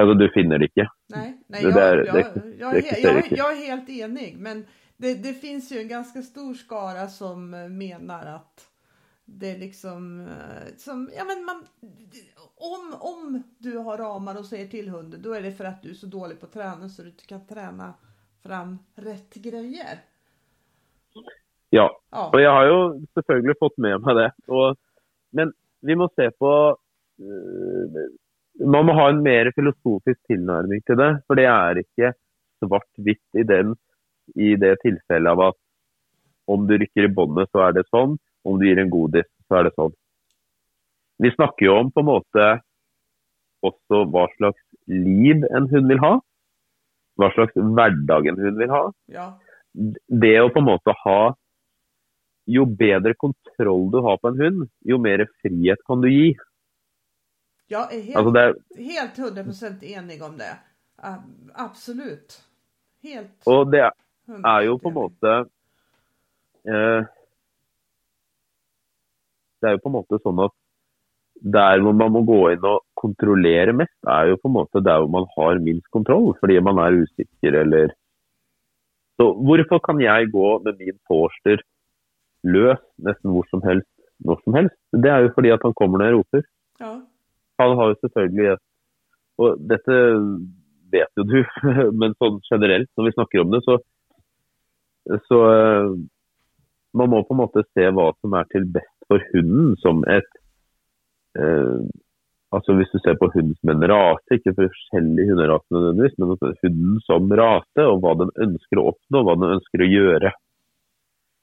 Altså, du finner det ikke. Nei, nei det, jeg, er, jeg, jeg, jeg, jeg er helt enig. Men det, det, finnes jo en ganske stor skara som mener at att det är liksom eh, som, ja men man, om, om du har ramar och säger till hunden då är det för att du är så dålig på att träna så du inte kan träna fram rätt grejer. Ja, ja. og jeg har jo selvfølgelig fått med meg det. Og, men vi må se på uh, Man må ha en mer filosofisk tilnærming til det. For det er ikke svart-hvitt i den i det tilfellet av at om du rykker i båndet, så er det sånn. Om du gir en godis, så er det sånn. Vi snakker jo om på en måte også hva slags liv en hund vil ha. Hva slags hverdag en hund vil ha. Ja. Det å på en måte ha Jo bedre kontroll du har på en hund, jo mer frihet kan du gi. Ja, Jeg er helt, altså er, helt 100% enig om det. Absolutt. Helt. Og det, er jo på en måte eh, Det er jo på en måte sånn at der hvor man må gå inn og kontrollere mest, er jo på en måte der hvor man har minst kontroll, fordi man er usikker eller Så hvorfor kan jeg gå med min Forster løs nesten hvor som helst, når som helst? Det er jo fordi at han kommer når jeg roper. Ja. Han har jo selvfølgelig et Og dette vet jo du, men sånn generelt når vi snakker om det, så så eh, man må på en måte se hva som er til best for hunden som et eh, altså Hvis du ser på hunden som en rase, ikke forskjellige hunderaser nødvendigvis, men hunden som rase, og hva den ønsker å oppnå, hva den ønsker å gjøre.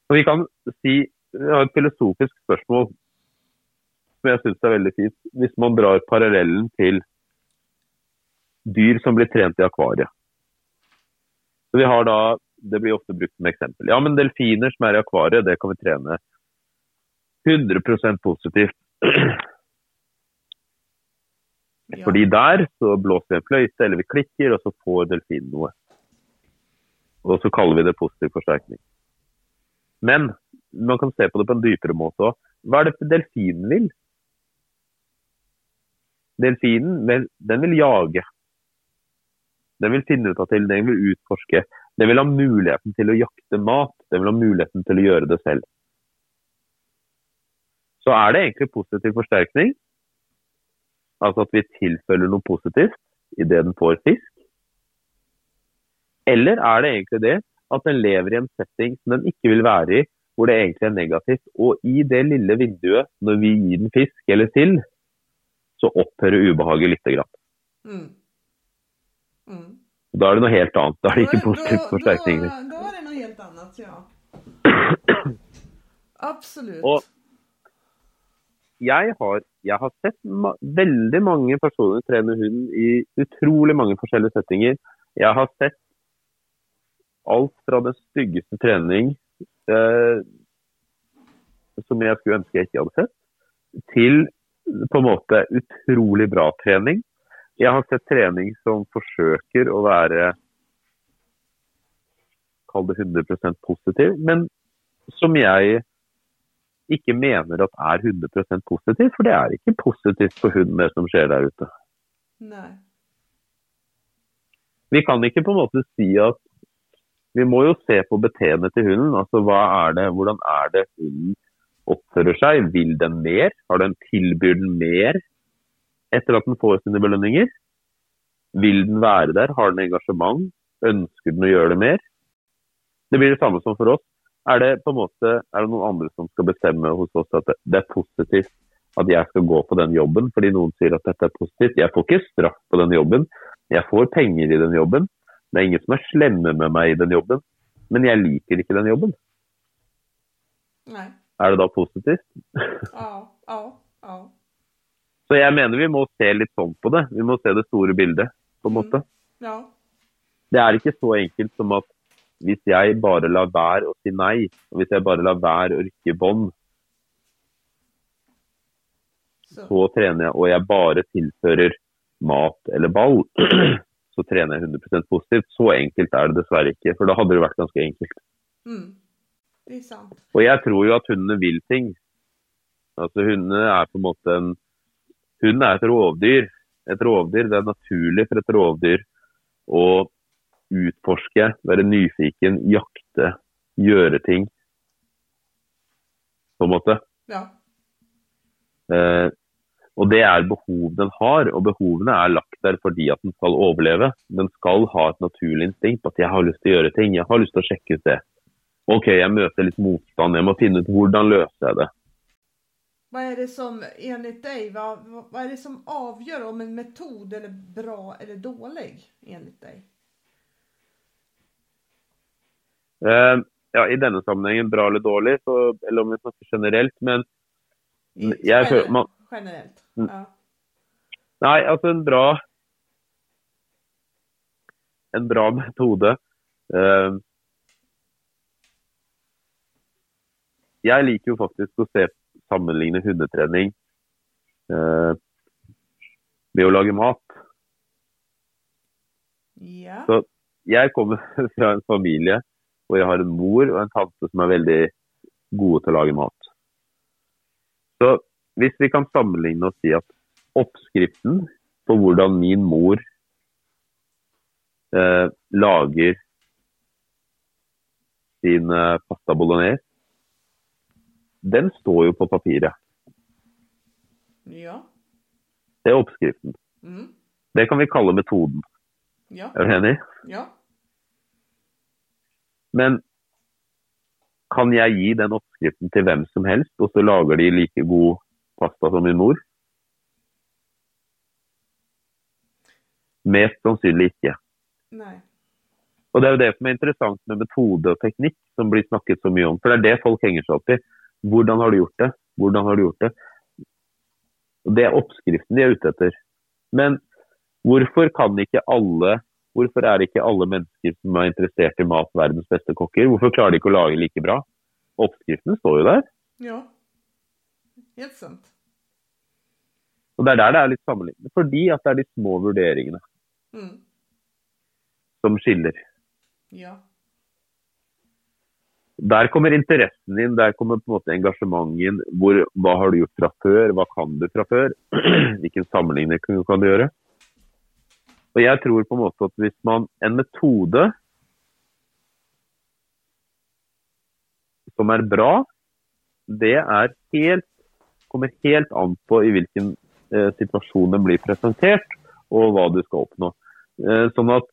Og vi kan si, Vi har et filosofisk spørsmål som jeg syns er veldig fint. Hvis man drar parallellen til dyr som blir trent i akvariet. Så Vi har da det blir ofte brukt som eksempel. Ja, men delfiner som er i akvariet, det kan vi trene 100% positivt. Ja. Fordi der så blåser vi en fløyte, eller vi klikker, og så får delfinen noe. Og så kaller vi det positiv forsterkning. Men man kan se på det på en dypere måte òg. Hva er det delfinen vil? Delfinen den vil jage. Den vil finne ut av ting, den vil utforske. Den vil ha muligheten til å jakte mat. Den vil ha muligheten til å gjøre det selv. Så er det egentlig positiv forsterkning. Altså at vi tilfølger noe positivt idet den får fisk. Eller er det egentlig det at den lever i en setting som den ikke vil være i, hvor det egentlig er negativt. Og i det lille vinduet, når vi gir den fisk eller sild, så opphører ubehaget lite grann. Mm. Mm. Da er det noe helt annet. Da er det ikke positiv forsterkning. forsterkning. da, da, er det noe helt annet, ja. Absolutt. Og jeg har, jeg har sett ma veldig mange personer trene hund i utrolig mange forskjellige settinger. Jeg har sett alt fra den styggeste trening eh, som jeg skulle ønske jeg ikke hadde sett, til på en måte utrolig bra trening. Jeg har sett trening som forsøker å være Kall det 100% positiv, men som jeg ikke mener at er 100 positivt, for det er ikke positivt for hund det som skjer der ute. Nei. Vi kan ikke på en måte si at Vi må jo se på beteendet til hunden. altså er det, Hvordan er det hunden oppfører seg? Vil den mer? Har den tilbyr den mer etter at den får sine belønninger? Vil den være der? Har den engasjement? Ønsker den å gjøre det mer? Det blir det samme som for oss. Er det på en måte, er det noen andre som skal bestemme hos oss at det, er positivt at jeg skal gå på den jobben fordi noen sier at dette er positivt? Jeg får ikke straff på den jobben. Jeg får penger i den jobben. Det er ingen som er slemme med meg i den jobben. Men jeg liker ikke den jobben. Nei. Er det da positivt? Ja, ja, ja. Så jeg mener vi må se litt sånn på det. Vi må se det store bildet, på en måte. Ja. Det er ikke så enkelt som at hvis jeg bare lar være å si nei, og hvis jeg bare lar være å rykke bånd, Så. så trener jeg, og jeg bare tilfører mat eller ball, så trener jeg 100% positivt. Så enkelt er det dessverre ikke, for da hadde det vært ganske enkelt. Mm. Det er sant. Og jeg tror jo at hundene vil ting. Altså Hundene er på en måte en Hunden er et rovdyr. Et rovdyr, Det er naturlig for et rovdyr å utforske, være nyfiken, jakte, gjøre ting. På en måte. Ja. Eh, og det er behov den har, og behovene er lagt der fordi at den skal overleve. Den skal ha et naturlig instinkt at jeg har lyst til å gjøre ting, jeg har lyst til å sjekke ut det. OK, jeg møter litt motstand, jeg må finne ut hvordan løser jeg det. Hva er det som, enligt deg, hva, hva er det som avgjør om en metod er bra eller dålig, enligt dig? Eh, ja, I denne sammenhengen bra eller dårlig, så, eller om vi snakker generelt. Men jeg føler man, generellt? Mm. Ja. Nei, altså en bra En bra metode. Eh, jeg liker jo faktisk å se sammenligne hundetrening eh, ved å lage mat. Ja. Så- Jeg kommer fra en familie hvor jeg har en mor og en tante som er veldig gode til å lage mat. Så hvis vi kan sammenligne og si at oppskriften på hvordan min mor eh, lager sin eh, pasta bolognese, den står jo på papiret. Ja. Det er oppskriften. Mm. Det kan vi kalle metoden. Ja. Er du enig? Ja. Men kan jeg gi den oppskriften til hvem som helst, og så lager de like god pasta som min mor? Mest sannsynlig ikke. Nei. Og Det er jo det som er interessant med metode og teknikk, som blir snakket så mye om. For det er det folk henger seg opp i. Hvordan har du gjort det? Hvordan har du gjort det? Og Det er oppskriften de er ute etter. Men hvorfor kan ikke alle Hvorfor er ikke alle mennesker som er interessert i mat, verdens beste kokker? Hvorfor klarer de ikke å lage like bra? Oppskriften står jo der. Ja. Helt sant. Og Det er der det er litt sammenlignende. Fordi at det er de små vurderingene Mm. som skiller. Ja. Der kommer interessen inn, der kommer på en måte engasjementet inn. Hvor, hva har du gjort fra før, hva kan du fra før? Hvilken sammenligning kan kan du gjøre? Og jeg tror på en måte at hvis man En metode som er bra, det er helt, kommer helt an på i hvilken eh, situasjon den blir presentert, og hva du skal oppnå. Eh, sånn at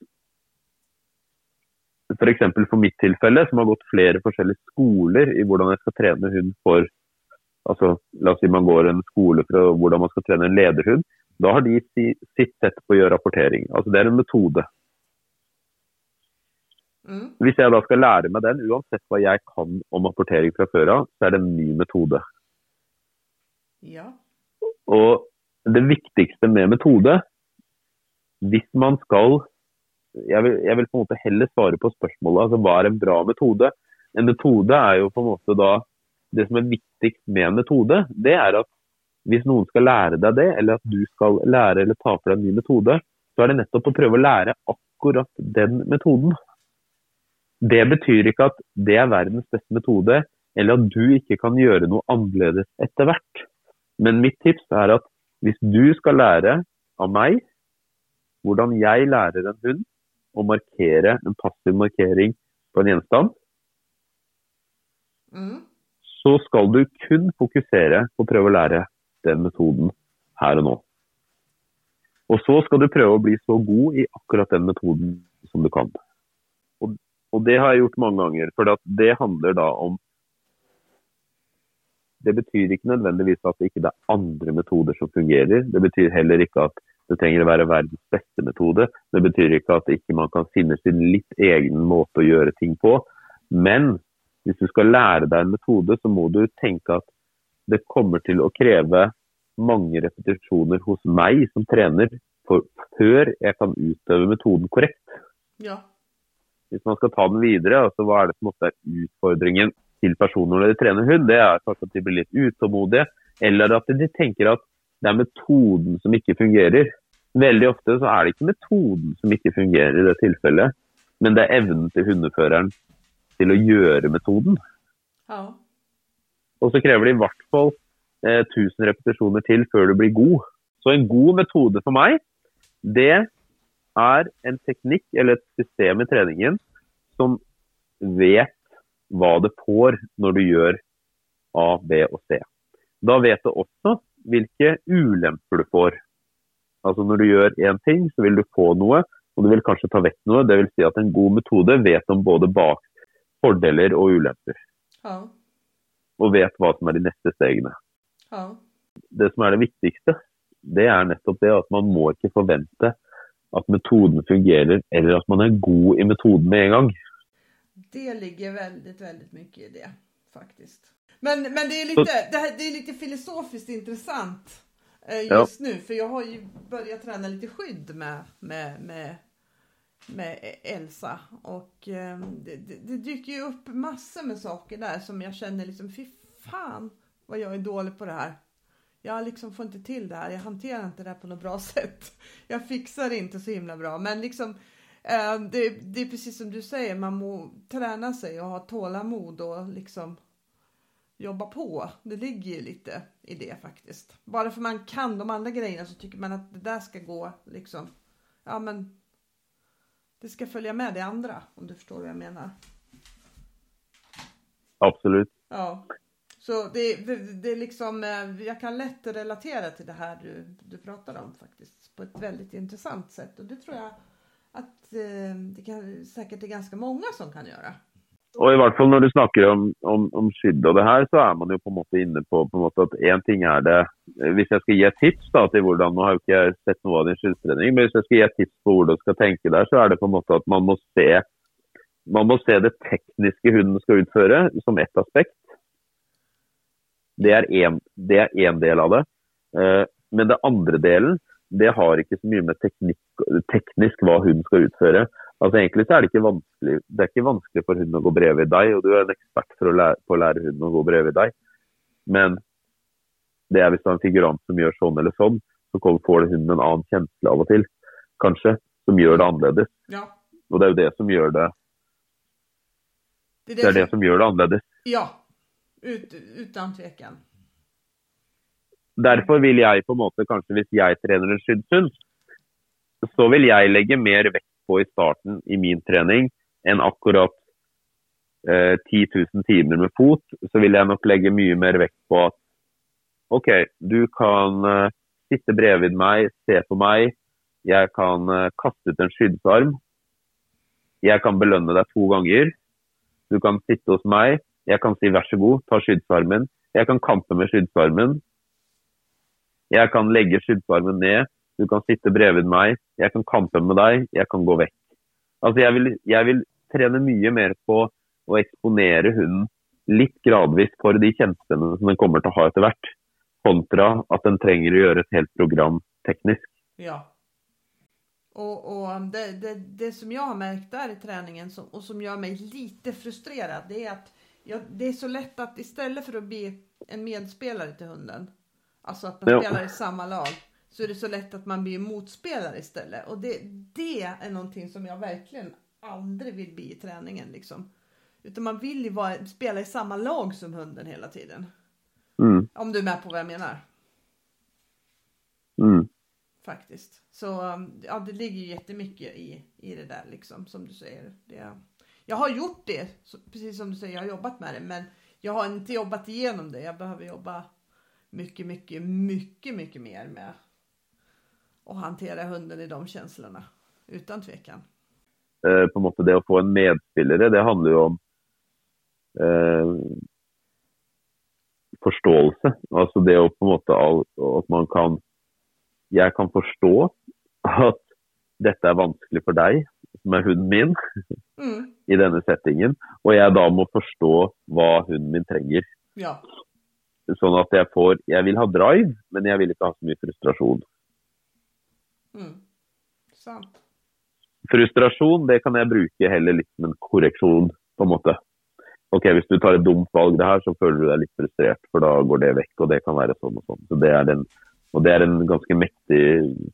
f.eks. For, for mitt tilfelle, som har gått flere forskjellige skoler i hvordan jeg skal trene hund for altså, La oss si man går en skole for hvordan man skal trene en lederhund. Da har de si, sitt sett på å gjøre rapportering. Altså Det er en metode. Mm. Hvis jeg da skal lære meg den, uansett hva jeg kan om rapportering fra før av, så er det en ny metode. Ja. Og det viktigste med metode, hvis man skal jeg vil, jeg vil på en måte heller svare på spørsmålet altså hva er en bra metode. En metode er jo på en måte da Det som er viktigst med en metode, det er at hvis noen skal lære deg det, eller at du skal lære eller ta for deg en ny metode, så er det nettopp å prøve å lære akkurat den metoden. Det betyr ikke at det er verdens beste metode, eller at du ikke kan gjøre noe annerledes etter hvert. Men mitt tips er at hvis du skal lære av meg hvordan jeg lærer en hund å markere en passiv markering på en gjenstand, Mm. så skal du kun fokusere på å prøve å lære den metoden her og nå. Og så skal du prøve å bli så god i akkurat den metoden som du kan. Og, og det har jeg gjort mange ganger. For det handler da om Det betyr ikke nødvendigvis at det ikke er andre metoder som fungerer. Det betyr heller ikke at det trenger å være verdens beste metode. Det betyr ikke at ikke man kan finne sin litt egen måte å gjøre ting på. Men hvis du skal lære deg en metode, så må du tenke at det kommer til å kreve mange repetisjoner hos meg som trener for, før jeg kan utøve metoden korrekt. Ja. Hvis man skal ta den videre, altså hva er det som ofte er utfordringen til personer når de trener hund? Det er kanskje at de blir litt utålmodige, eller at de tenker at det er metoden som ikke fungerer. Veldig ofte så er det ikke metoden som ikke fungerer i det tilfellet, men det er evnen til hundeføreren til å gjøre metoden. Ja. Og så krever det i hvert fall eh, 1000 repetisjoner til før du blir god. Så en god metode for meg, det er en teknikk eller et system i treningen som vet hva det får når du gjør A, B og C. Da vet du også hvilke ulemper du får. Altså Når du gjør én ting, så vil du få noe, og du vil kanskje ta vekk noe. Det vil si at en god metode vet om både bak fordeler og ulemper. Ja. Og vet hva som er de neste stegene. Ja. Det som er det viktigste, det er nettopp det at man må ikke forvente at metoden fungerer, eller at man er god i metoden med en gang. Det ligger veldig, veldig mye i det faktisk. Men, men det, er litt, det, är lite filosofiskt intressant eh, just nå, for jeg har ju börjat trene litt skydd med, med, med, med Elsa och eh, det, det, dyker ju upp massor med saker där som jag känner liksom fy fan vad jag är dålig på det här. Jag liksom får inte till det här, jag hanterar inte det här på något bra sätt. Jag fixar det inte så himla bra men liksom Eh, det, det är precis som du säger, man må träna sig och ha tålamod och liksom jobba på. Det ligger ju lite i det faktiskt. Bara för man kan de andra grejerna så tycker man att det där ska gå liksom. Ja men det ska följa med det andra om du förstår vad jag menar. Absolutt. Ja. Så det, det, det är liksom, jeg jag kan lätt relatera till det här du, du pratar om faktiskt på ett väldigt intressant sätt och det tror jag at eh, det kan, säkert är ganska många som kan gjøre. Og i hvert fall når du snakker om, om, om skydd og det her, så er man jo på en måte inne på, på en måte at én ting er det Hvis jeg skal gi et tips da, til hvordan Nå har jo ikke jeg sett noe av din skyddstrening, men hvis jeg skal gi et tips på hvordan du skal tenke der, så er det på en måte at man må se man må se det tekniske hunden skal utføre som ett aspekt. Det er én del av det. Eh, men det andre delen det har ikke så mye med teknikk, teknisk hva hunden skal utføre. Altså Egentlig så er det ikke vanskelig det er ikke vanskelig for hunden å gå brev i deg, og du er en ekspert for å lære, på å lære hunden å gå brev i deg. Men det er hvis du har en figurant som gjør sånn eller sånn, så får hunden en annen kjensle av og til, kanskje, som gjør det annerledes. Ja. Og det er jo det som gjør det Det Det er det som gjør det annerledes. Ja, ut, utan tvekan. Derfor vil jeg på en måte, kanskje hvis jeg trener en skyddshund, så vil jeg legge mer vekt på i starten i min trening enn akkurat eh, 10 000 timer med fot. Så vil jeg nok legge mye mer vekt på at OK, du kan eh, sitte bredvid meg, se på meg. Jeg kan eh, kaste ut en skyddsarm. Jeg kan belønne deg to ganger. Du kan sitte hos meg. Jeg kan si vær så god, ta skyddsarmen. Jeg kan kampe med skyddsarmen. Jeg kan legge skyddsarmen ned. Du kan sitte bredvid meg. Jeg kan kampe med deg. Jeg kan gå vekk. Altså, jeg vil, jeg vil trene mye mer på å eksponere hunden litt gradvis for de kjenslene som den kommer til å ha etter hvert, kontra at den trenger å gjøre et helt program teknisk. Ja. Og, och um, det, det, det som jeg har merket der i treningen, som, og som gjør meg lite frustrerad det er at ja, det er så lett at i stedet for å bli en medspelare til hunden, altså at man Ja. spelar i samme lag, så är det så lätt att man blir motspelare istället. Och det, det är någonting som jag verkligen aldrig vill bli i träningen liksom. Utan man vill ju vara, spela i samma lag som hunden hela tiden. Mm, Om du är med på vad jag menar. mm. Faktiskt. Så um, ja, det ligger ju jättemycket i, i det där liksom som du säger. Det, jag har gjort det, så, precis som du säger, jag har jobbat med det. Men jag har inte jobbat igenom det. Jag behöver jobba mycket, mycket, mycket, mycket mer med att håndtere hunden i de følelsene. Uten tvekan. eh, på en måte det å få en medspillere, det handler jo om eh, forståelse. Altså det å på en måte at man kan Jeg kan forstå at dette er vanskelig for deg, som er hunden min, Mm, i denne settingen. Og jeg da må forstå hva hunden min trenger. ja, Sånn at jeg får Jeg vil ha drive, men jeg vil ikke ha så mye frustrasjon. Mm. Sant. frustrasjon det kan jeg bruke heller litt som en korreksjon, på en måte. Ok, Hvis du tar et dumt valg det her, så føler du deg litt frustrert, for da går det vekk. Og det kan være sånn og sånn. Så det er den, og det er en ganske mektig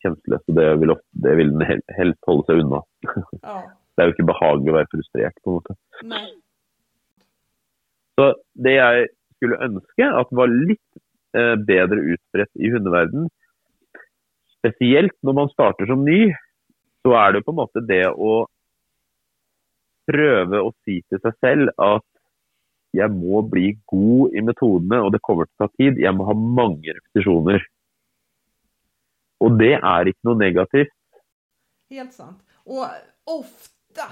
kjensle, så det vil, ofte, det vil den hel- helst holde seg unna. Ja, Det er jo ikke behagelig å være frustrert, på en måte. Nei. Så det jeg skulle ønske at var litt eh, bedre utbredt i hundeverden, spesielt når man starter som ny, så er det på en måte det å prøve å si til seg selv at jeg må bli god i metodene, og det kommer til å ta tid. Jeg må ha mange repetisjoner. Og det er ikke noe negativt. Helt sant. Og ofte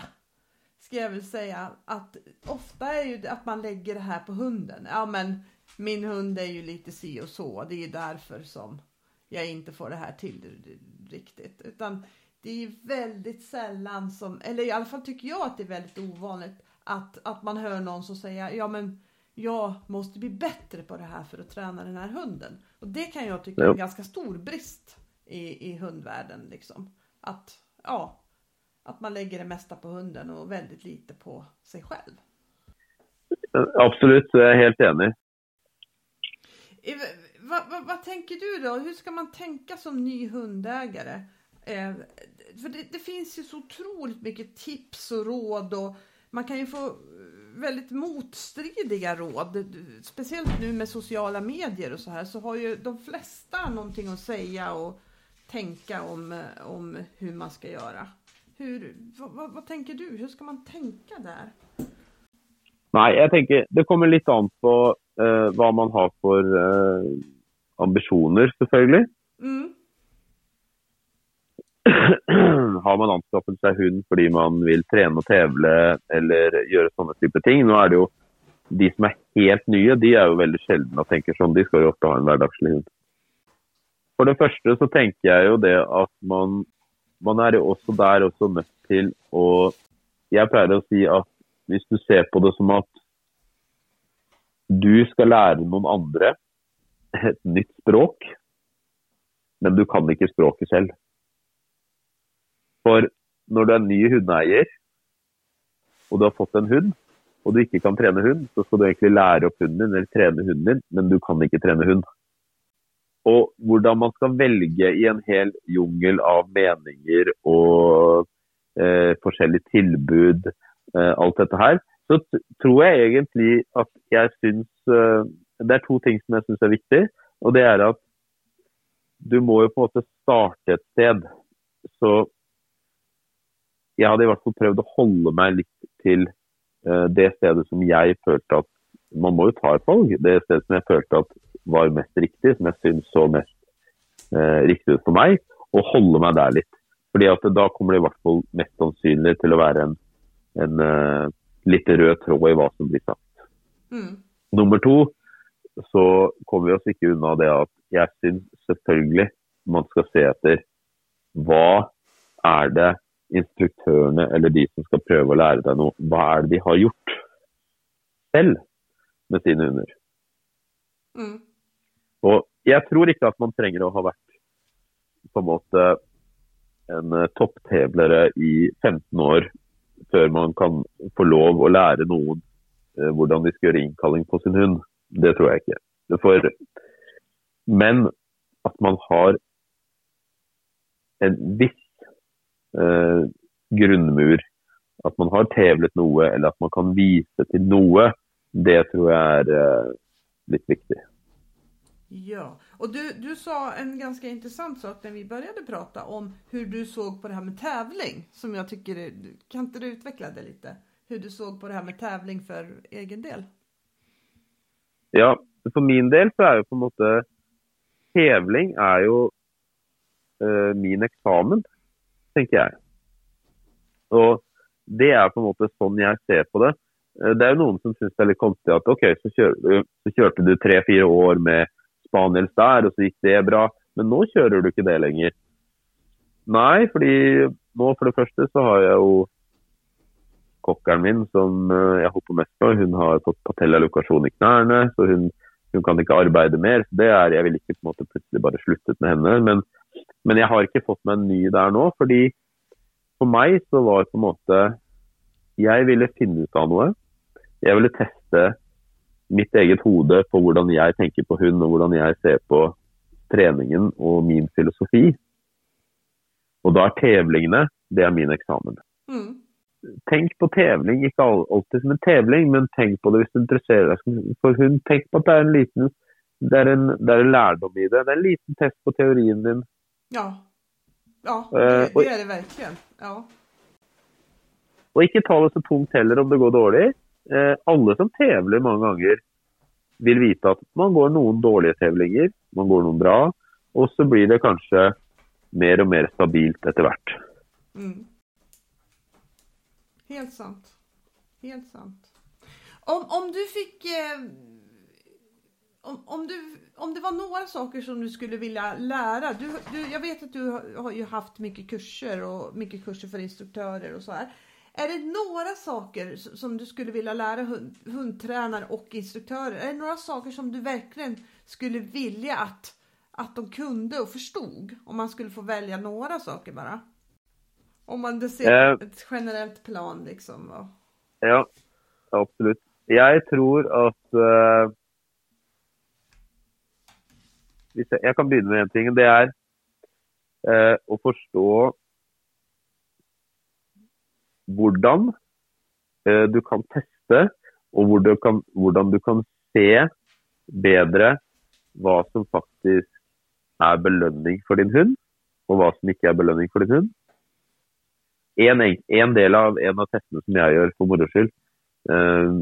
skal jeg vel si at ofte er jo at man legger det her på hunden. Ja men min hund er jo lite si og så. Det er derfor som jag inte får det här till riktigt. Utan det är väldigt sällan som, eller i alla fall tycker jag att det är väldigt ovanligt att, att man hör någon som säger ja men jag måste bli bättre på det här för att träna den här hunden. Och det kan jag tycka är en ganska stor brist i, i hundvärlden liksom. Att, ja, att man lägger det mesta på hunden och väldigt lite på sig själv. Absolut, jag är helt enig. Eh, Vad, vad, vad tänker du då? Hur ska man tänka som ny hundägare? Eh, för det, det finns ju så otroligt mycket tips och råd och man kan ju få väldigt motstridiga råd. Speciellt nu med sociala medier och så här så har ju de flesta någonting att säga och tänka om, eh, om hur man ska göra. Hur, vad, vad, tänker du? Hur ska man tänka där? Nei, jeg tenker det kommer litt an på uh, hva man har for eh, ambisjoner, selvfølgelig. Mm, har man anskaffet seg hund fordi man vil trene og tevle eller gjøre sånne type ting. Nå er det jo De som er helt nye, de er jo veldig sjelden og tenker sånn. De skal jo ofte ha en hverdagslig hund. For det første så tenker jeg jo det at man, man er jo også der også nødt til å Jeg pleier å si at hvis du ser på det som at du skal lære noen andre et nytt språk, men du kan ikke språket selv. For når du er ny hundeeier, og du har fått en hund, og du ikke kan trene hund, så skal du egentlig lære opp hunden din, eller trene hunden din, men du kan ikke trene hund. og hvordan man skal velge i en hel jungel av meninger og eh, forskjellige tilbud, eh, alt dette her, så tror jeg egentlig at jeg syns eh, Det er to ting som jeg syns er viktig. Og det er at du må jo på en måte starte et sted. Så jeg hadde i hvert fall prøvd å holde meg litt til eh, det stedet som jeg følte at Man må jo ta et valg. Det stedet som jeg følte at var mest riktig, som jeg syns så mest eh, riktig ut for meg, og holde meg der litt. Fordi at da kommer det i hvert fall mest sannsynlig til å være en, en uh, litt rød tråd i hva som blir sagt. Mm. Nummer to, så kommer vi oss ikke unna det at jeg syns selvfølgelig man skal se etter hva er det instruktørene eller de som skal prøve å lære deg noe, hva er det de har gjort selv med sine hunder. Mm. Og jeg tror ikke at man trenger å ha vært på en måte en eh, topptevlere i 15 år før man kan få lov å lære noen eh, hvordan de skal gjøre innkalling på sin hund. Det tror jeg ikke. For, men at man har en viss eh, grunnmur, at man har tevlet noe, eller at man kan vise til noe, det tror jeg er eh, litt viktig. Ja, og du, du sa en ganske interessant sak da vi begynte å prate om hur du så på det her med tävling. Som jeg tycker, kan ikke du utvikle det litt? Hur du så på det her med tävling for egen del? Ja, for min del så er jo på en måte Hevling er jo uh, min eksamen, tenker jeg. Og det er på en måte sånn jeg ser på det. Uh, det er jo noen som syns det er litt konstig at OK, så, kjør, så kjørte du tre-fire år med spaniels der, og så gikk det bra. Men nå kjører du ikke det lenger. Nei, fordi nå for det første så har jeg jo kokkeren min som eh, jeg på mest på, Hun har fått patellalokasjon i knærne, så hun, hun, kan ikke arbeide mer. så det er, Jeg vil ikke på en måte plutselig bare sluttet med henne. Men, men jeg har ikke fått meg en ny der nå. fordi for meg så var det på en måte Jeg ville finne ut av noe. Jeg ville teste mitt eget hode på hvordan jeg tenker på hund, og hvordan jeg ser på treningen og min filosofi. Og da er tevlingene det er min eksamen. Mm. Tenk på tevling, ikke alltid som en tevling, men tenk på det hvis du interesserer deg for hund. Tenk på at det er en liten det er, en, det er en lærdom i det. Det er en liten test på teorien din. Ja. Ja, det, eh, det er det virkelig. Ja. Og ikke ta det så tungt heller om det går dårlig eh, alle som tevler mange ganger, vil vite at man går noen dårlige tevlinger, man går noen bra, og så blir det kanskje mer og mer stabilt etter hvert. Mm. Helt sant. Helt sant. Om, om du fikk eh, om, om, du, om det var noen saker som du skulle vilja lära. Du, du, jag vet att du har, har ju haft kurser och mycket kurser för instruktörer och så här. Är det några saker som du skulle vilja lära hund, och instruktörer? Är det några saker som du verkligen skulle vilja att, att de kunde och förstod? Om man skulle få välja några saker bara. Om man ser eh, et generelt plan liksom. Og... Ja, absolutt. Jeg tror at uh, jeg, jeg, kan begynne med én ting. Det er uh, å forstå hvordan uh, du kan teste, og hvor du kan, hvordan du kan se bedre hva som faktisk er belønning for din hund, og hva som ikke er belønning for din hund. En, en del av en av testene som jeg gjør for moro skyld, eh,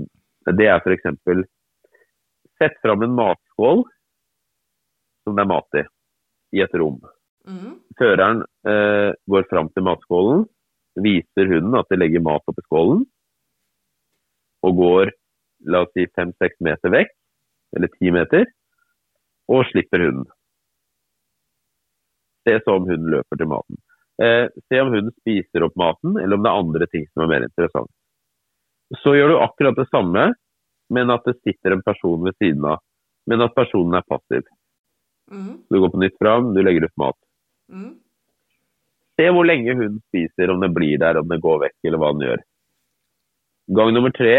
det er f.eks. Sett fram en matskål som det er mat i, i et rom. Mm. Føreren eh, går fram til matskålen, viser hunden at de legger mat oppi skålen, og går la oss si fem-seks meter vekk, eller ti meter, og slipper hunden. Se så om hunden løper til maten. Eh, se om hunden spiser opp maten, eller om det er andre ting som er mer interessant. Så gjør du akkurat det samme, men at det sitter en person ved siden av. Men at personen er passiv. Mm. Du går på nytt fram, du legger ut mat. Mm. Se hvor lenge hun spiser, om det blir der, om det går vekk, eller hva den gjør. Gang nummer tre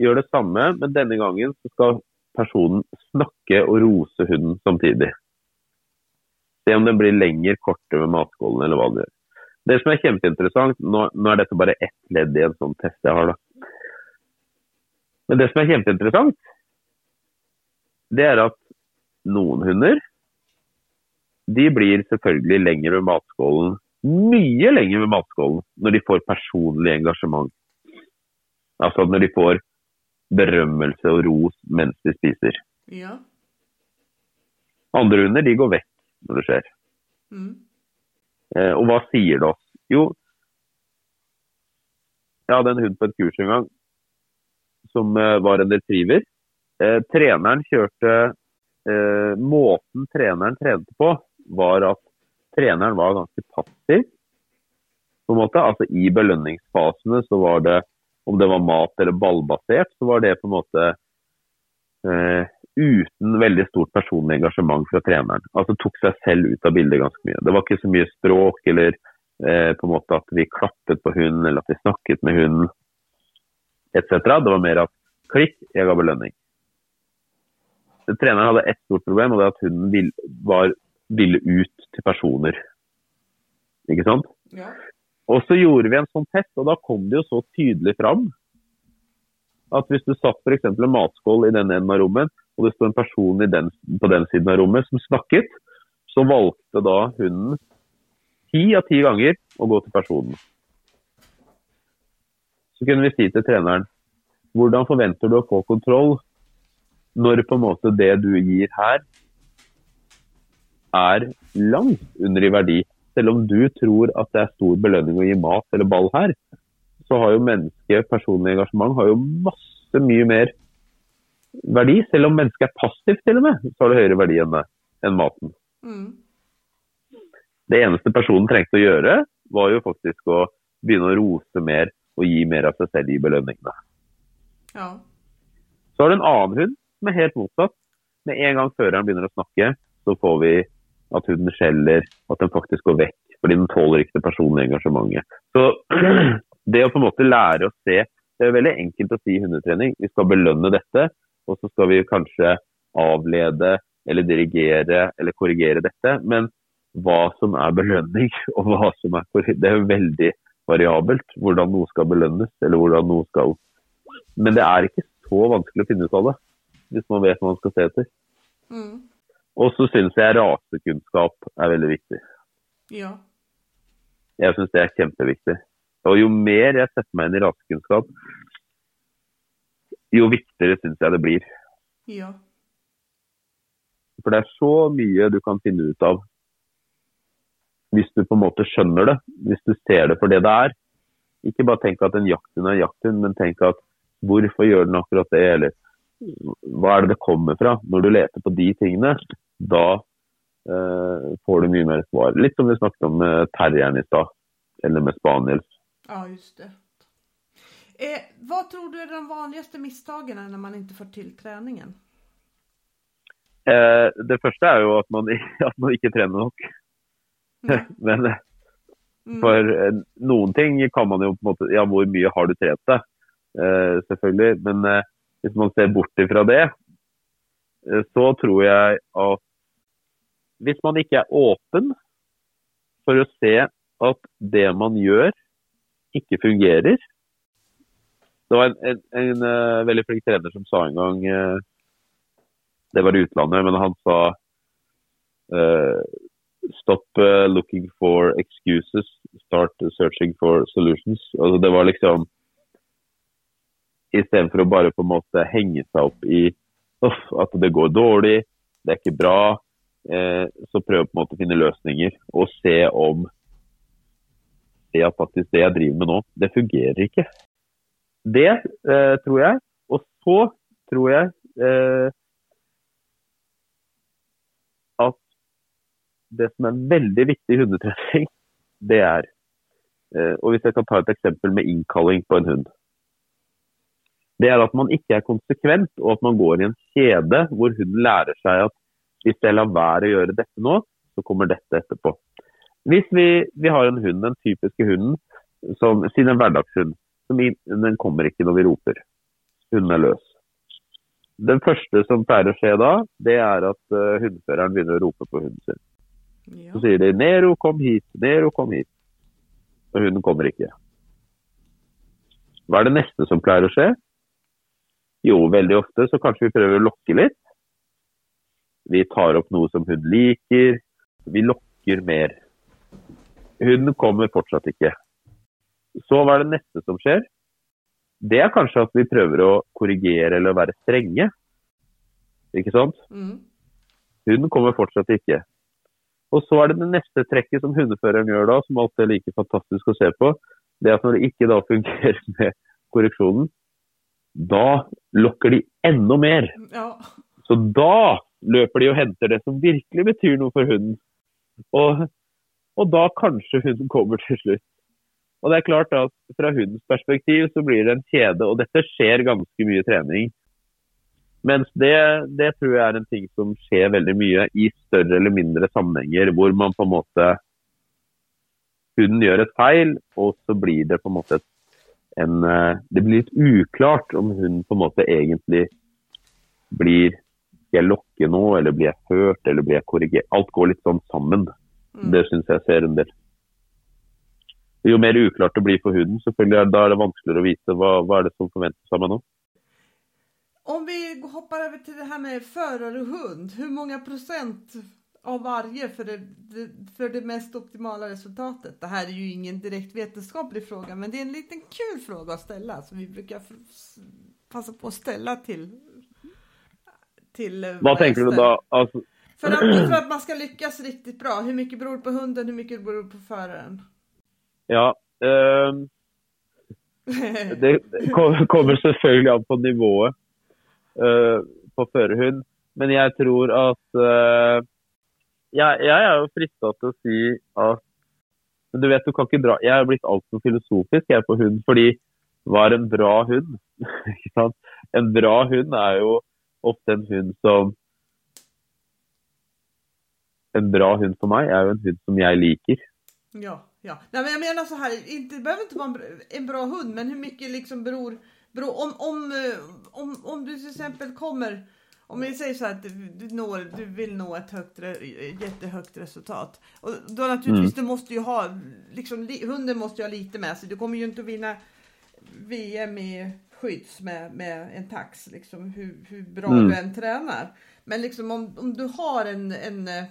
gjør det samme, men denne gangen skal personen snakke og rose hunden samtidig. Se om den blir lenger, kortere med matskålen, eller hva det gjør. Det som er kjempeinteressant, nå, nå er dette bare ett ledd i en sånn test jeg har, da. Men det som er kjempeinteressant, det er at noen hunder de blir selvfølgelig lenger ved matskålen, mye lenger ved matskålen, når de får personlig engasjement. Altså når de får berømmelse og ros mens de spiser. Ja. Andre hunder de går vekk når det skjer. Mm. Eh, og hva sier det oss? Jo, jeg hadde en hund på et kurs en gang som eh, var en retriever. Eh, treneren kjørte eh, Måten treneren trente på, var at treneren var ganske passiv. på en måte. Altså I belønningsfasene så var det, om det var mat eller ballbasert, så var det på en måte eh, uten veldig stort personlig engasjement fra treneren. Altså tok seg selv ut av bildet ganske mye. Det var ikke så mye språk eller eh, på en måte at vi klappet på hunden eller at vi snakket med hunden etc. Det var mer at klikk, jeg ga belønning. Treneren hadde ett stort problem, og det at hunden vil, var, ville ut til personer. Ikke sant? Ja. Og så gjorde vi en sånn test, og da kom det jo så tydelig fram at hvis du satt f.eks. en matskål i den enden av rommet, og det står en person den, på den siden av rommet som snakket, så valgte da hunden ti av ti ganger å gå til personen. Så kunne vi si til treneren hvordan forventer du å få kontroll når på en måte det du gir her, er langt under i verdi. Selv om du tror at det er stor belønning å gi mat eller ball her, så har jo mennesket personlig engasjement har jo masse mye mer verdi. Selv om mennesket er passivt til og med, så har det høyere verdi enn, enn maten. Mm. Det eneste personen trengte å gjøre, var jo faktisk å begynne å rose mer og gi mer av seg selv i belønningene. Ja. Så har du en annen hund som er helt motsatt. Med en gang føreren begynner å snakke, så får vi at hunden skjeller, at den faktisk går vekk. Fordi den tåler ikke det personlige engasjementet. Så det å på en måte lære å se Det er veldig enkelt å si i hundetrening. Vi skal belønne dette, og så skal vi kanskje avlede eller dirigere eller korrigere dette. Men hva som er belønning og hva som er korrigering, det er jo veldig variabelt. Hvordan noe skal belønnes eller hvordan noe skal Men det er ikke så vanskelig å finne ut av det, hvis man vet hva man skal se etter. Mm. Og så syns jeg rasekunnskap er veldig viktig. Ja. Jeg syns det er kjempeviktig. Og jo mer jeg setter meg inn i rasekunnskap, jo viktigere syns jeg det blir. Ja. For det er så mye du kan finne ut av hvis du på en måte skjønner det, hvis du ser det for det det er. Ikke bare tenk at en jakthund er en jakthund, men tenk at hvorfor gjør den akkurat det, eller hva er det det kommer fra? Når du leter på de tingene, da eh, får du mye mer svar. Litt som vi snakket om med terrieren i stad, eller med spaniels. Ja, just det. Eh, vad tror du är de vanligaste misstagen när man inte får till träningen? Eh, det første er jo at man, at man ikke trener nok. Men eh, Mm. for eh, noen ting kan man jo på en måte Ja, hvor mye har du trent deg? Eh, selvfølgelig. Men eh, hvis man ser bort ifra det, eh, så tror jeg at hvis man ikke er åpen for å se at det man gjør, ikke fungerer Det var en, en, en uh, veldig flink trener som sa en gang uh, Det var i utlandet, men han sa uh, Stop looking for excuses, start searching for solutions. Altså, det var liksom Istedenfor å bare på en måte henge seg opp i at det går dårlig, det er ikke bra, så prøv på en måte å finne løsninger og se om at faktisk det jeg driver med nå, det fungerer ikke. Det eh, tror jeg. Og så tror jeg eh, at det som er veldig viktig i hundetrening, det er eh, Og hvis jeg kan ta et eksempel med innkalling på en hund. Det er at man ikke er konsekvent, og at man går i en kjede hvor hunden lærer seg at hvis jeg lar være å gjøre dette nå, så kommer dette etterpå. Hvis vi, vi har en hund, den typiske hunden, som sin hverdagshund, som i, den kommer ikke når vi roper. Hunden er løs. Den første som pleier å skje da, det er at uh, hundføreren begynner å rope på hunden sin. Ja. Så sier de 'Nero, kom hit', 'Nero, kom hit'. Og hunden kommer ikke. Hva er det neste som pleier å skje? Jo, veldig ofte så kanskje vi prøver å lokke litt. Vi tar opp noe som hunden liker. Vi lokker mer. Hunden kommer fortsatt ikke. Så hva er det neste som skjer? Det er kanskje at vi prøver å korrigere eller være strenge. Ikke sant? Mm. Hunden kommer fortsatt ikke. Og så er det det neste trekket som hundeføreren gjør da, som alltid er like fantastisk å se på. Det er at når det ikke da fungerer med korreksjonen, da lokker de enda mer. Ja. Så da løper de og henter det som virkelig betyr noe for hunden. Og, og da kanskje hunden kommer til slutt. Og det er klart at Fra hundens perspektiv så blir det en kjede, og dette skjer ganske mye trening. Mens det, det tror jeg er en ting som skjer veldig mye i større eller mindre sammenhenger, hvor man på en måte Hunden gjør et feil, og så blir det på en måte et, en eh, Det blir litt uklart om hunden på en måte egentlig blir Skal jeg lokke nå, eller blir jeg ført, eller blir jeg korrigert? Alt går litt sånn sammen. Mm. Det syns jeg ser en del. Jo mer uklart det blir for hunden, selvfølgelig da er det vanskeligere å vite hva, hva er det som forventes av meg nå. Om vi hopper over til det her med fører og hund. Hvor mange prosent av varje for, det, det, mest optimale resultatet? Det her er jo ingen direkte vitenskapelig fråga, men det er en liten kul fråga å stille, som vi bruker passe passa på å stille til, till eh, Hva tenker du da? Altså, For, at, for at man skal lykkes riktig bra. hvor mye beror på hunden? hvor mye beror på föraren? Ja. ehm, det kommer selvfølgelig an på nivået uh, på førerhund. Men jeg tror at uh, jeg, jeg er jo frista til å si at men du vet, du kan ikke dra Jeg er blitt altfor filosofisk jeg på hund. Fordi hva er en bra hund? En bra hund er jo ofte en hund som En bra hund for meg er jo en hund som jeg liker. Ja, ja. Nej, men jag menar så här, inte, det behöver inte vara en bra, en bra hund, men hur mycket liksom beror, beror om, om, eh, om, om du till exempel kommer, om vi säger så här att du, når, du vill nå ett högt, jättehögt resultat. Och då naturligtvis, du måste ju ha, liksom, hunden måste ju ha lite med sig. Du kommer ju inte att vinna VM i skydds med, med en tax, liksom, hur, hur bra Mm. du än tränar. Men liksom om, om du har en, en eh,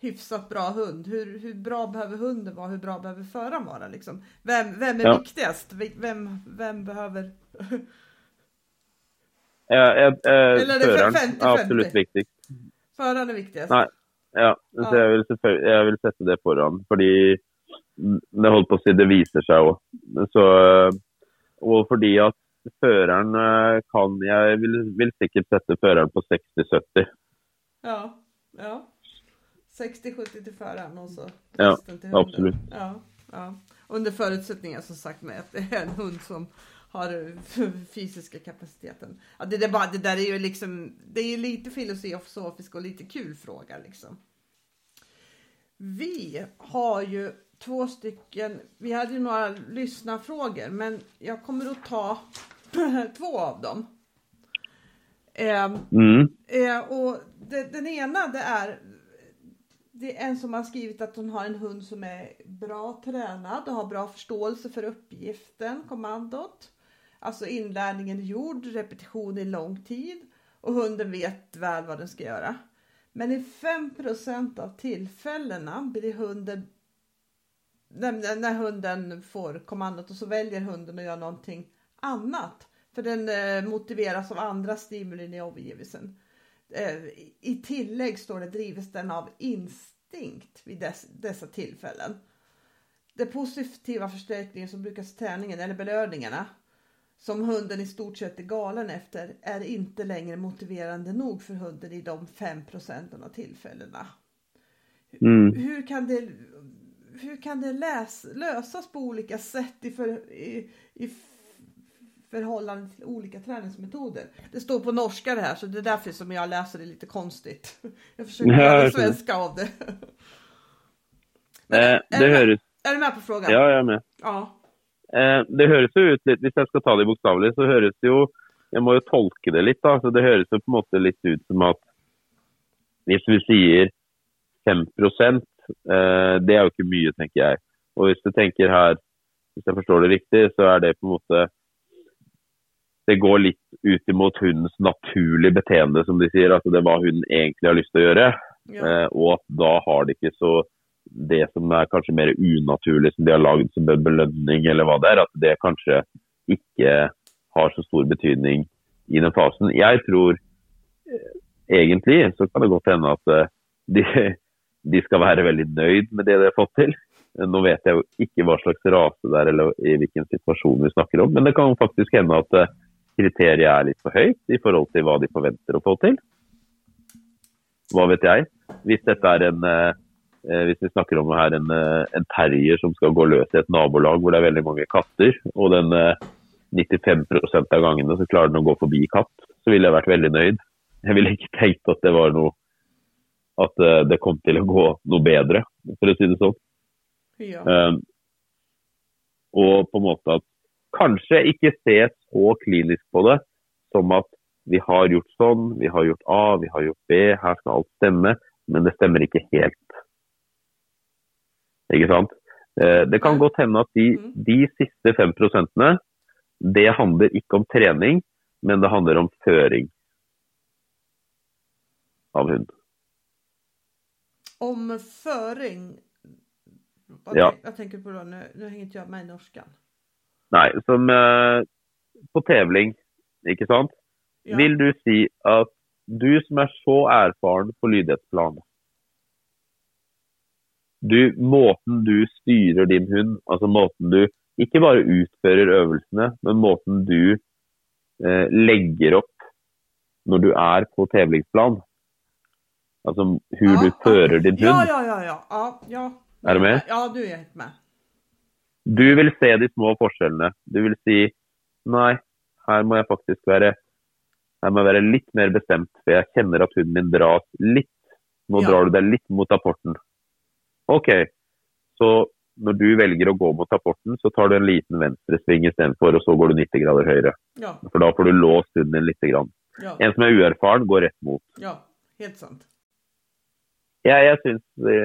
hyfsat bra hund, hur, hur bra behöver hunden vara? Hur bra behöver föraren vara? Liksom? Vem, vem är Ja. viktigast? Vem, vem behöver... Jeg, jeg, jeg, Eller er det føreren 50-50? er absolutt viktigst. Föraren är viktigast? Nei. Ja, så Ja. jeg vil, jeg vil sette det foran. Fordi det holdt på å si, det viser seg òg. Og fordi at føreren eh, kan Jeg vil, vil sikkert sette føreren på 60-70. Ja. ja. 60-70 till föraren och så Ja, absolut. Ja, ja. Under förutsättningar som sagt med att det är en hund som har fysiska kapaciteten. Ja, det, där bara, det där är ju liksom, det är jo lite filosofisk och lite kul fråga liksom. Vi har ju två stycken, vi hade ju några lyssnarfrågor men jag kommer att ta två av dem. Eh, Mm. Eh, och det, den ena det är det är en som har skrivit att hon har en hund som är bra tränad och har bra förståelse för uppgiften, kommandot. Alltså inlärningen är gjord, repetition i lång tid och hunden vet väl vad den ska göra. Men i 5% av tillfällena blir hunden när, när hunden får kommandot och så väljer hunden att göra någonting annat. För den eh, motiveras av andra stimulin i omgivelsen. Eh, I tillegg står det 'drives den av instinkt vid dess, dessa tillfällen. Det positiva förstärkningen som brukas i träningen eller belöningarna som hunden i stort sett är galen efter är inte längre motiverande nog för hunden i de 5 procenten av tillfällena. Mm. Hur kan det, hur kan det läs, lösas på olika sätt i, för, i, i förhållande till olika träningsmetoder? Det står på norska det här så det är därför som jag läser det lite konstigt. Jag försöker göra det svenska av det. Eh, är, det du med, høres är du med på frågan? Ja, jeg er med. Ja. Eh, det høres jo ut litt, Hvis jeg skal ta det bokstavelig, så høres det jo jeg må jo tolke det litt. da, så Det høres jo på en måte litt ut som at hvis vi sier 5 eh, det er jo ikke mye, tenker jeg. Og hvis du tenker her, hvis jeg forstår det riktig, så er det på en måte Det går litt ut imot hundens naturlige beteende, som de sier. Altså det er hva hunden egentlig har lyst til å gjøre. Ja. Eh, og at da har de ikke så det som er kanskje mer unaturlig, som de har lagd som en belønning, eller hva det er, at det kanskje ikke har så stor betydning i den fasen. Jeg tror eh, egentlig så kan det godt hende at eh, de, de skal være veldig nøyd med det de har fått til. Nå vet jeg jo ikke hva slags rase det er eller i hvilken situasjon vi snakker om, men det kan faktisk hende at eh, kriteriet er litt for høyt i forhold til hva de forventer å få til. Hva vet jeg. Hvis dette er en eh, eh, hvis vi snakker om her en, eh, en terrier som skal gå løs i et nabolag hvor det er veldig mange katter, og den eh, 95% av gangene så klarer den å gå forbi katt, så ville jeg vært veldig nøyd. Jeg ville ikke tenkt at det var noe at det kom til å gå noe bedre, for å si det sånn. Ja. Um, og på en måte at kanskje ikke se så klinisk på det som at vi har gjort sånn, vi har gjort A, vi har gjort B, her skal alt stemme, men det stemmer ikke helt. Ikke sant? Eh, det kan godt hende at de, Mm. de siste fem prosentene, det handler ikke om trening, men det handler om føring av hund. Om føring? Vad, Ja. Jeg tenker på det, Nå nu hänger inte jag med i norskan. Nei, som eh, på tevling, ikke sant? Ja. Vil du si at du som er så erfaren på lydighetsplan du, Måten du styrer din hund, altså måten du ikke bare utfører øvelsene, men måten du eh, legger opp når du er på tevlingsplan. Altså hvor du fører din hund. ja, ja, ja. ja, ja. Er du med? Ja, du er helt med. Du vil se de små forskjellene. Du vil si nei, her må jeg faktisk være her må jeg være litt mer bestemt, for jeg kjenner at hunden min dras litt. Nå Ja. drar du deg litt mot apporten. OK. Så når du velger å gå mot apporten, så tar du en liten venstresving istedenfor, og så går du 90 grader høyre. Ja, For da får du låst hunden din litt. Grann. ja, En som er uerfaren, går rett mot. ja. Helt sant. Jeg, jeg synes det,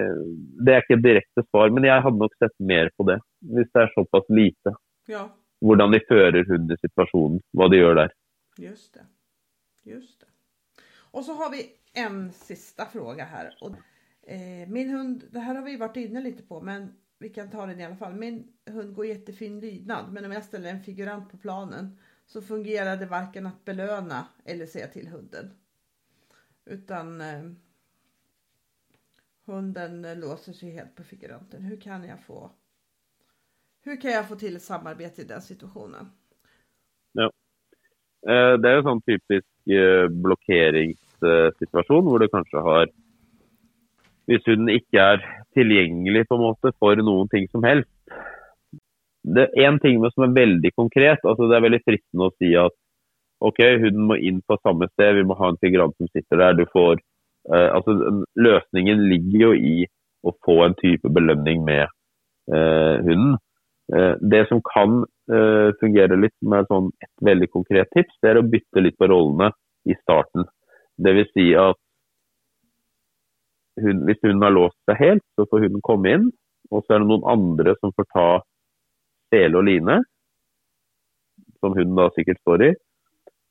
det er ikke et direkte svar, men jeg hadde nok sett mer på det. Hvis det er såpass lite. Ja, Hvordan de fører hunden i situasjonen. Hva de gjør der. just det. Just det. Og så har vi en sista fråga her. Og, eh, min hund, det her har vi vært inne litt på, men vi kan ta den i alle fall. Min hund går jättefin lydnad, men om jeg stiller en figurant på planen så fungerer det varken å belønne eller se til hunden. Utan eh, hunden låser seg helt på figuranten. Hvordan kan jeg få hur kan jag få till ett samarbete i den situationen? Ja. Det er jo sånn typisk eh, blokkeringssituasjon hvor du kanskje har Hvis hunden ikke er tilgjengelig på en måte for noen ting som helst. Det er en ting som er veldig konkret. altså Det er veldig fristende å si at OK, hunden må inn på samme sted, vi må ha en figurant som sitter der. du får eh, altså Løsningen ligger jo i å få en type belønning med eh, hunden. Eh, det som kan eh, fungere litt er sånn et veldig konkret tips, det er å bytte litt på rollene i starten. Vil si at hun, hvis hunden har låst seg helt, så får hunden komme inn. Og så er det noen andre som får ta sele og line, som hunden da sikkert står i.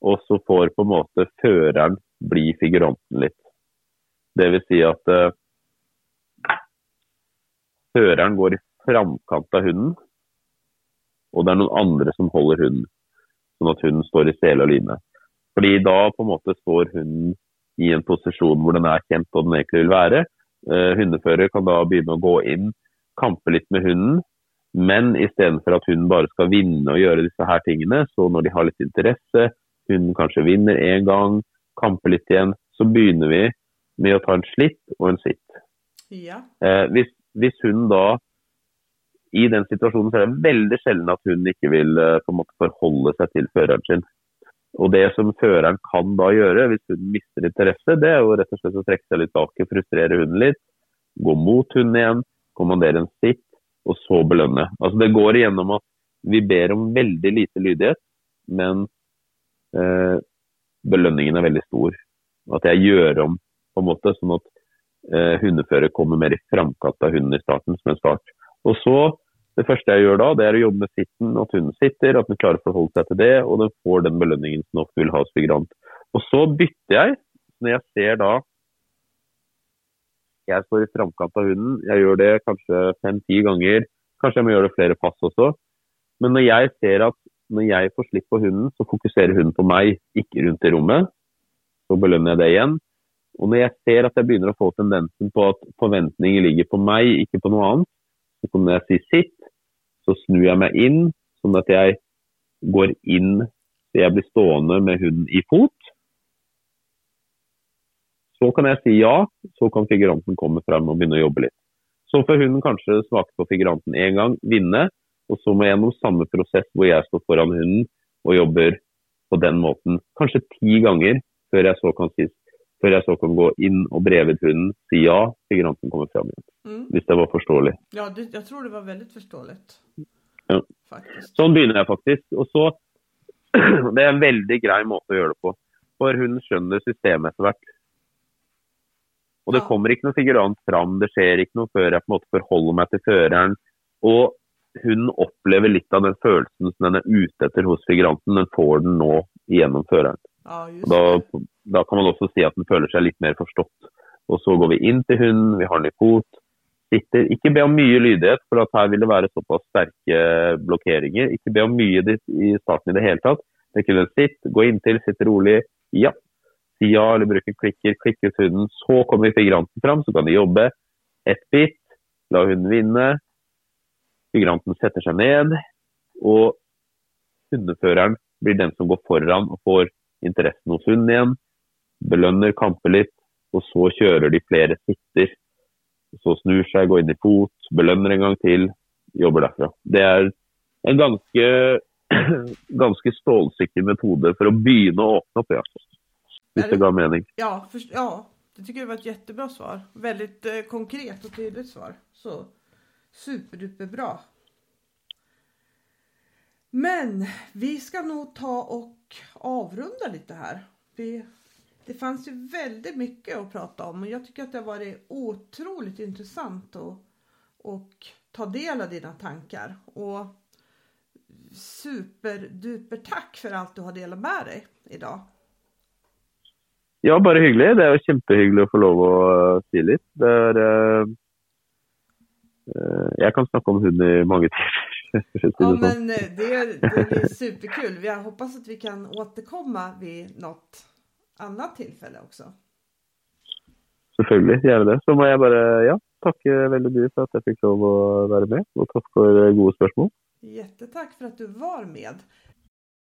Og så får på en måte føreren bli figuranten litt. Vil si at uh, føreren går i framkant av hunden, og det er noen andre som holder hunden, sånn at hunden står i sele og line. Fordi da på en måte står hunden i en posisjon hvor den er kjent og den egentlig vil være. Eh, hundefører kan da begynne å gå inn, kampe litt med hunden, men istedenfor at hunden bare skal vinne og gjøre disse her tingene, så når de har litt interesse, hunden kanskje vinner én gang, kamper litt igjen, så begynner vi med å ta en slitt og en sitt. Ja, Eh, hvis, hvis hunden da i den situasjonen så er det veldig sjelden at hun ikke vil eh, på en måte forholde seg til føreren sin. Og Det som føreren kan da gjøre hvis hun mister interesse, det er jo rett og slett å trekke seg litt bak, frustrere hunden litt, gå mot hunden igjen, kommandere en sitt, og så belønne. Altså Det går igjennom at vi ber om veldig lite lydighet, men eh, belønningen er veldig stor. At jeg gjør om på en måte, sånn at eh, hundefører kommer mer i framkant av hunden i starten som en start. Og så, Det første jeg gjør da, det er å jobbe med sitten, at hunden sitter, at den klarer å forholde seg til det, og den får den belønningen som ofte vil ha hos figurant. Og så bytter jeg, når jeg ser da jeg står i framkant av hunden, jeg gjør det kanskje fem-ti ganger, kanskje jeg må gjøre det flere pass også. Men når jeg ser at når jeg får slipp på hunden, så fokuserer hunden på meg, ikke rundt i rommet. Så belønner jeg det igjen. Og når jeg ser at jeg begynner å få tendensen på at forventninger ligger på meg, ikke på noe annet, så når jeg sier sitt, så snur jeg meg inn, sånn at jeg går inn så jeg blir stående med hunden i fot. Så kan jeg si ja, så kan figuranten komme frem og begynne å jobbe litt. Så får hunden kanskje smake på figuranten én gang, vinne, og så må jeg gjennom samme prosess hvor jeg står foran hunden og jobber på den måten, kanskje ti ganger, før jeg så kan, si, før jeg så kan gå inn og breve ut hunden, si ja, figuranten kommer frem igjen. Mm. Hvis det var forståelig. Ja, det, jeg tror det var veldig forståelig. Ja. Sånn begynner jeg faktisk. Og så Det er en veldig grei måte å gjøre det på. For hun skjønner systemet etter hvert. Og det kommer ikke noe figurant fram, det skjer ikke noe før jeg på en måte forholder meg til føreren. Og hun opplever litt av den følelsen som den er ute etter hos figuranten. Den får den nå gjennom føreren. Ja, da, da, kan man også si at den føler seg litt mer forstått. Og så går vi inn til hunden, vi har den i fot. Sitter. Ikke be om mye lydighet, for at her vil det være såpass sterke blokkeringer. Ikke be om mye i starten i det hele tatt. Det kunne sitt, gå inntil, sitte rolig. Ja, si ja eller bruke klikker, Klikk ut hunden. Så kommer figuranten fram, så kan de jobbe. Ett bit, la hunden vinne. Figuranten setter seg ned, og hundeføreren blir den som går foran og får interessen hos hunden igjen. Belønner, kamper litt, og så kjører de flere sitter. Så snur seg, går inn i fot, belønner en gang til, jobber derfra. Det er en ganske, ganske stålsikker metode for å begynne å åpne opp. Ja. Hvis det gav mening. Ja, for, ja, det tycker jeg var et jättebra svar. Väldigt eh, konkret og tydelig svar. Så superduperbra. Men vi skal nå ta og avrunda litt her. Vi, det fanns ju väldigt mycket att prata om och jag tycker att det har varit otroligt intressant att och ta del av dina tankar. Och superduper tack för allt du har delat med dig idag. Ja, bare hyggelig. Det er jo kjempehyggelig å få lov å si litt. Er uh, Jeg kan snakke om hund i mange timer. ja, men det, det blir superkul. Jeg håper at vi kan återkomme ved noe annet tilfelle også. Selvfølgelig, gjerne det. Så må jeg bare ja, takke veldig mye for at jeg fikk lov å være med, og takk for gode spørsmål. Jättetack for at du var med.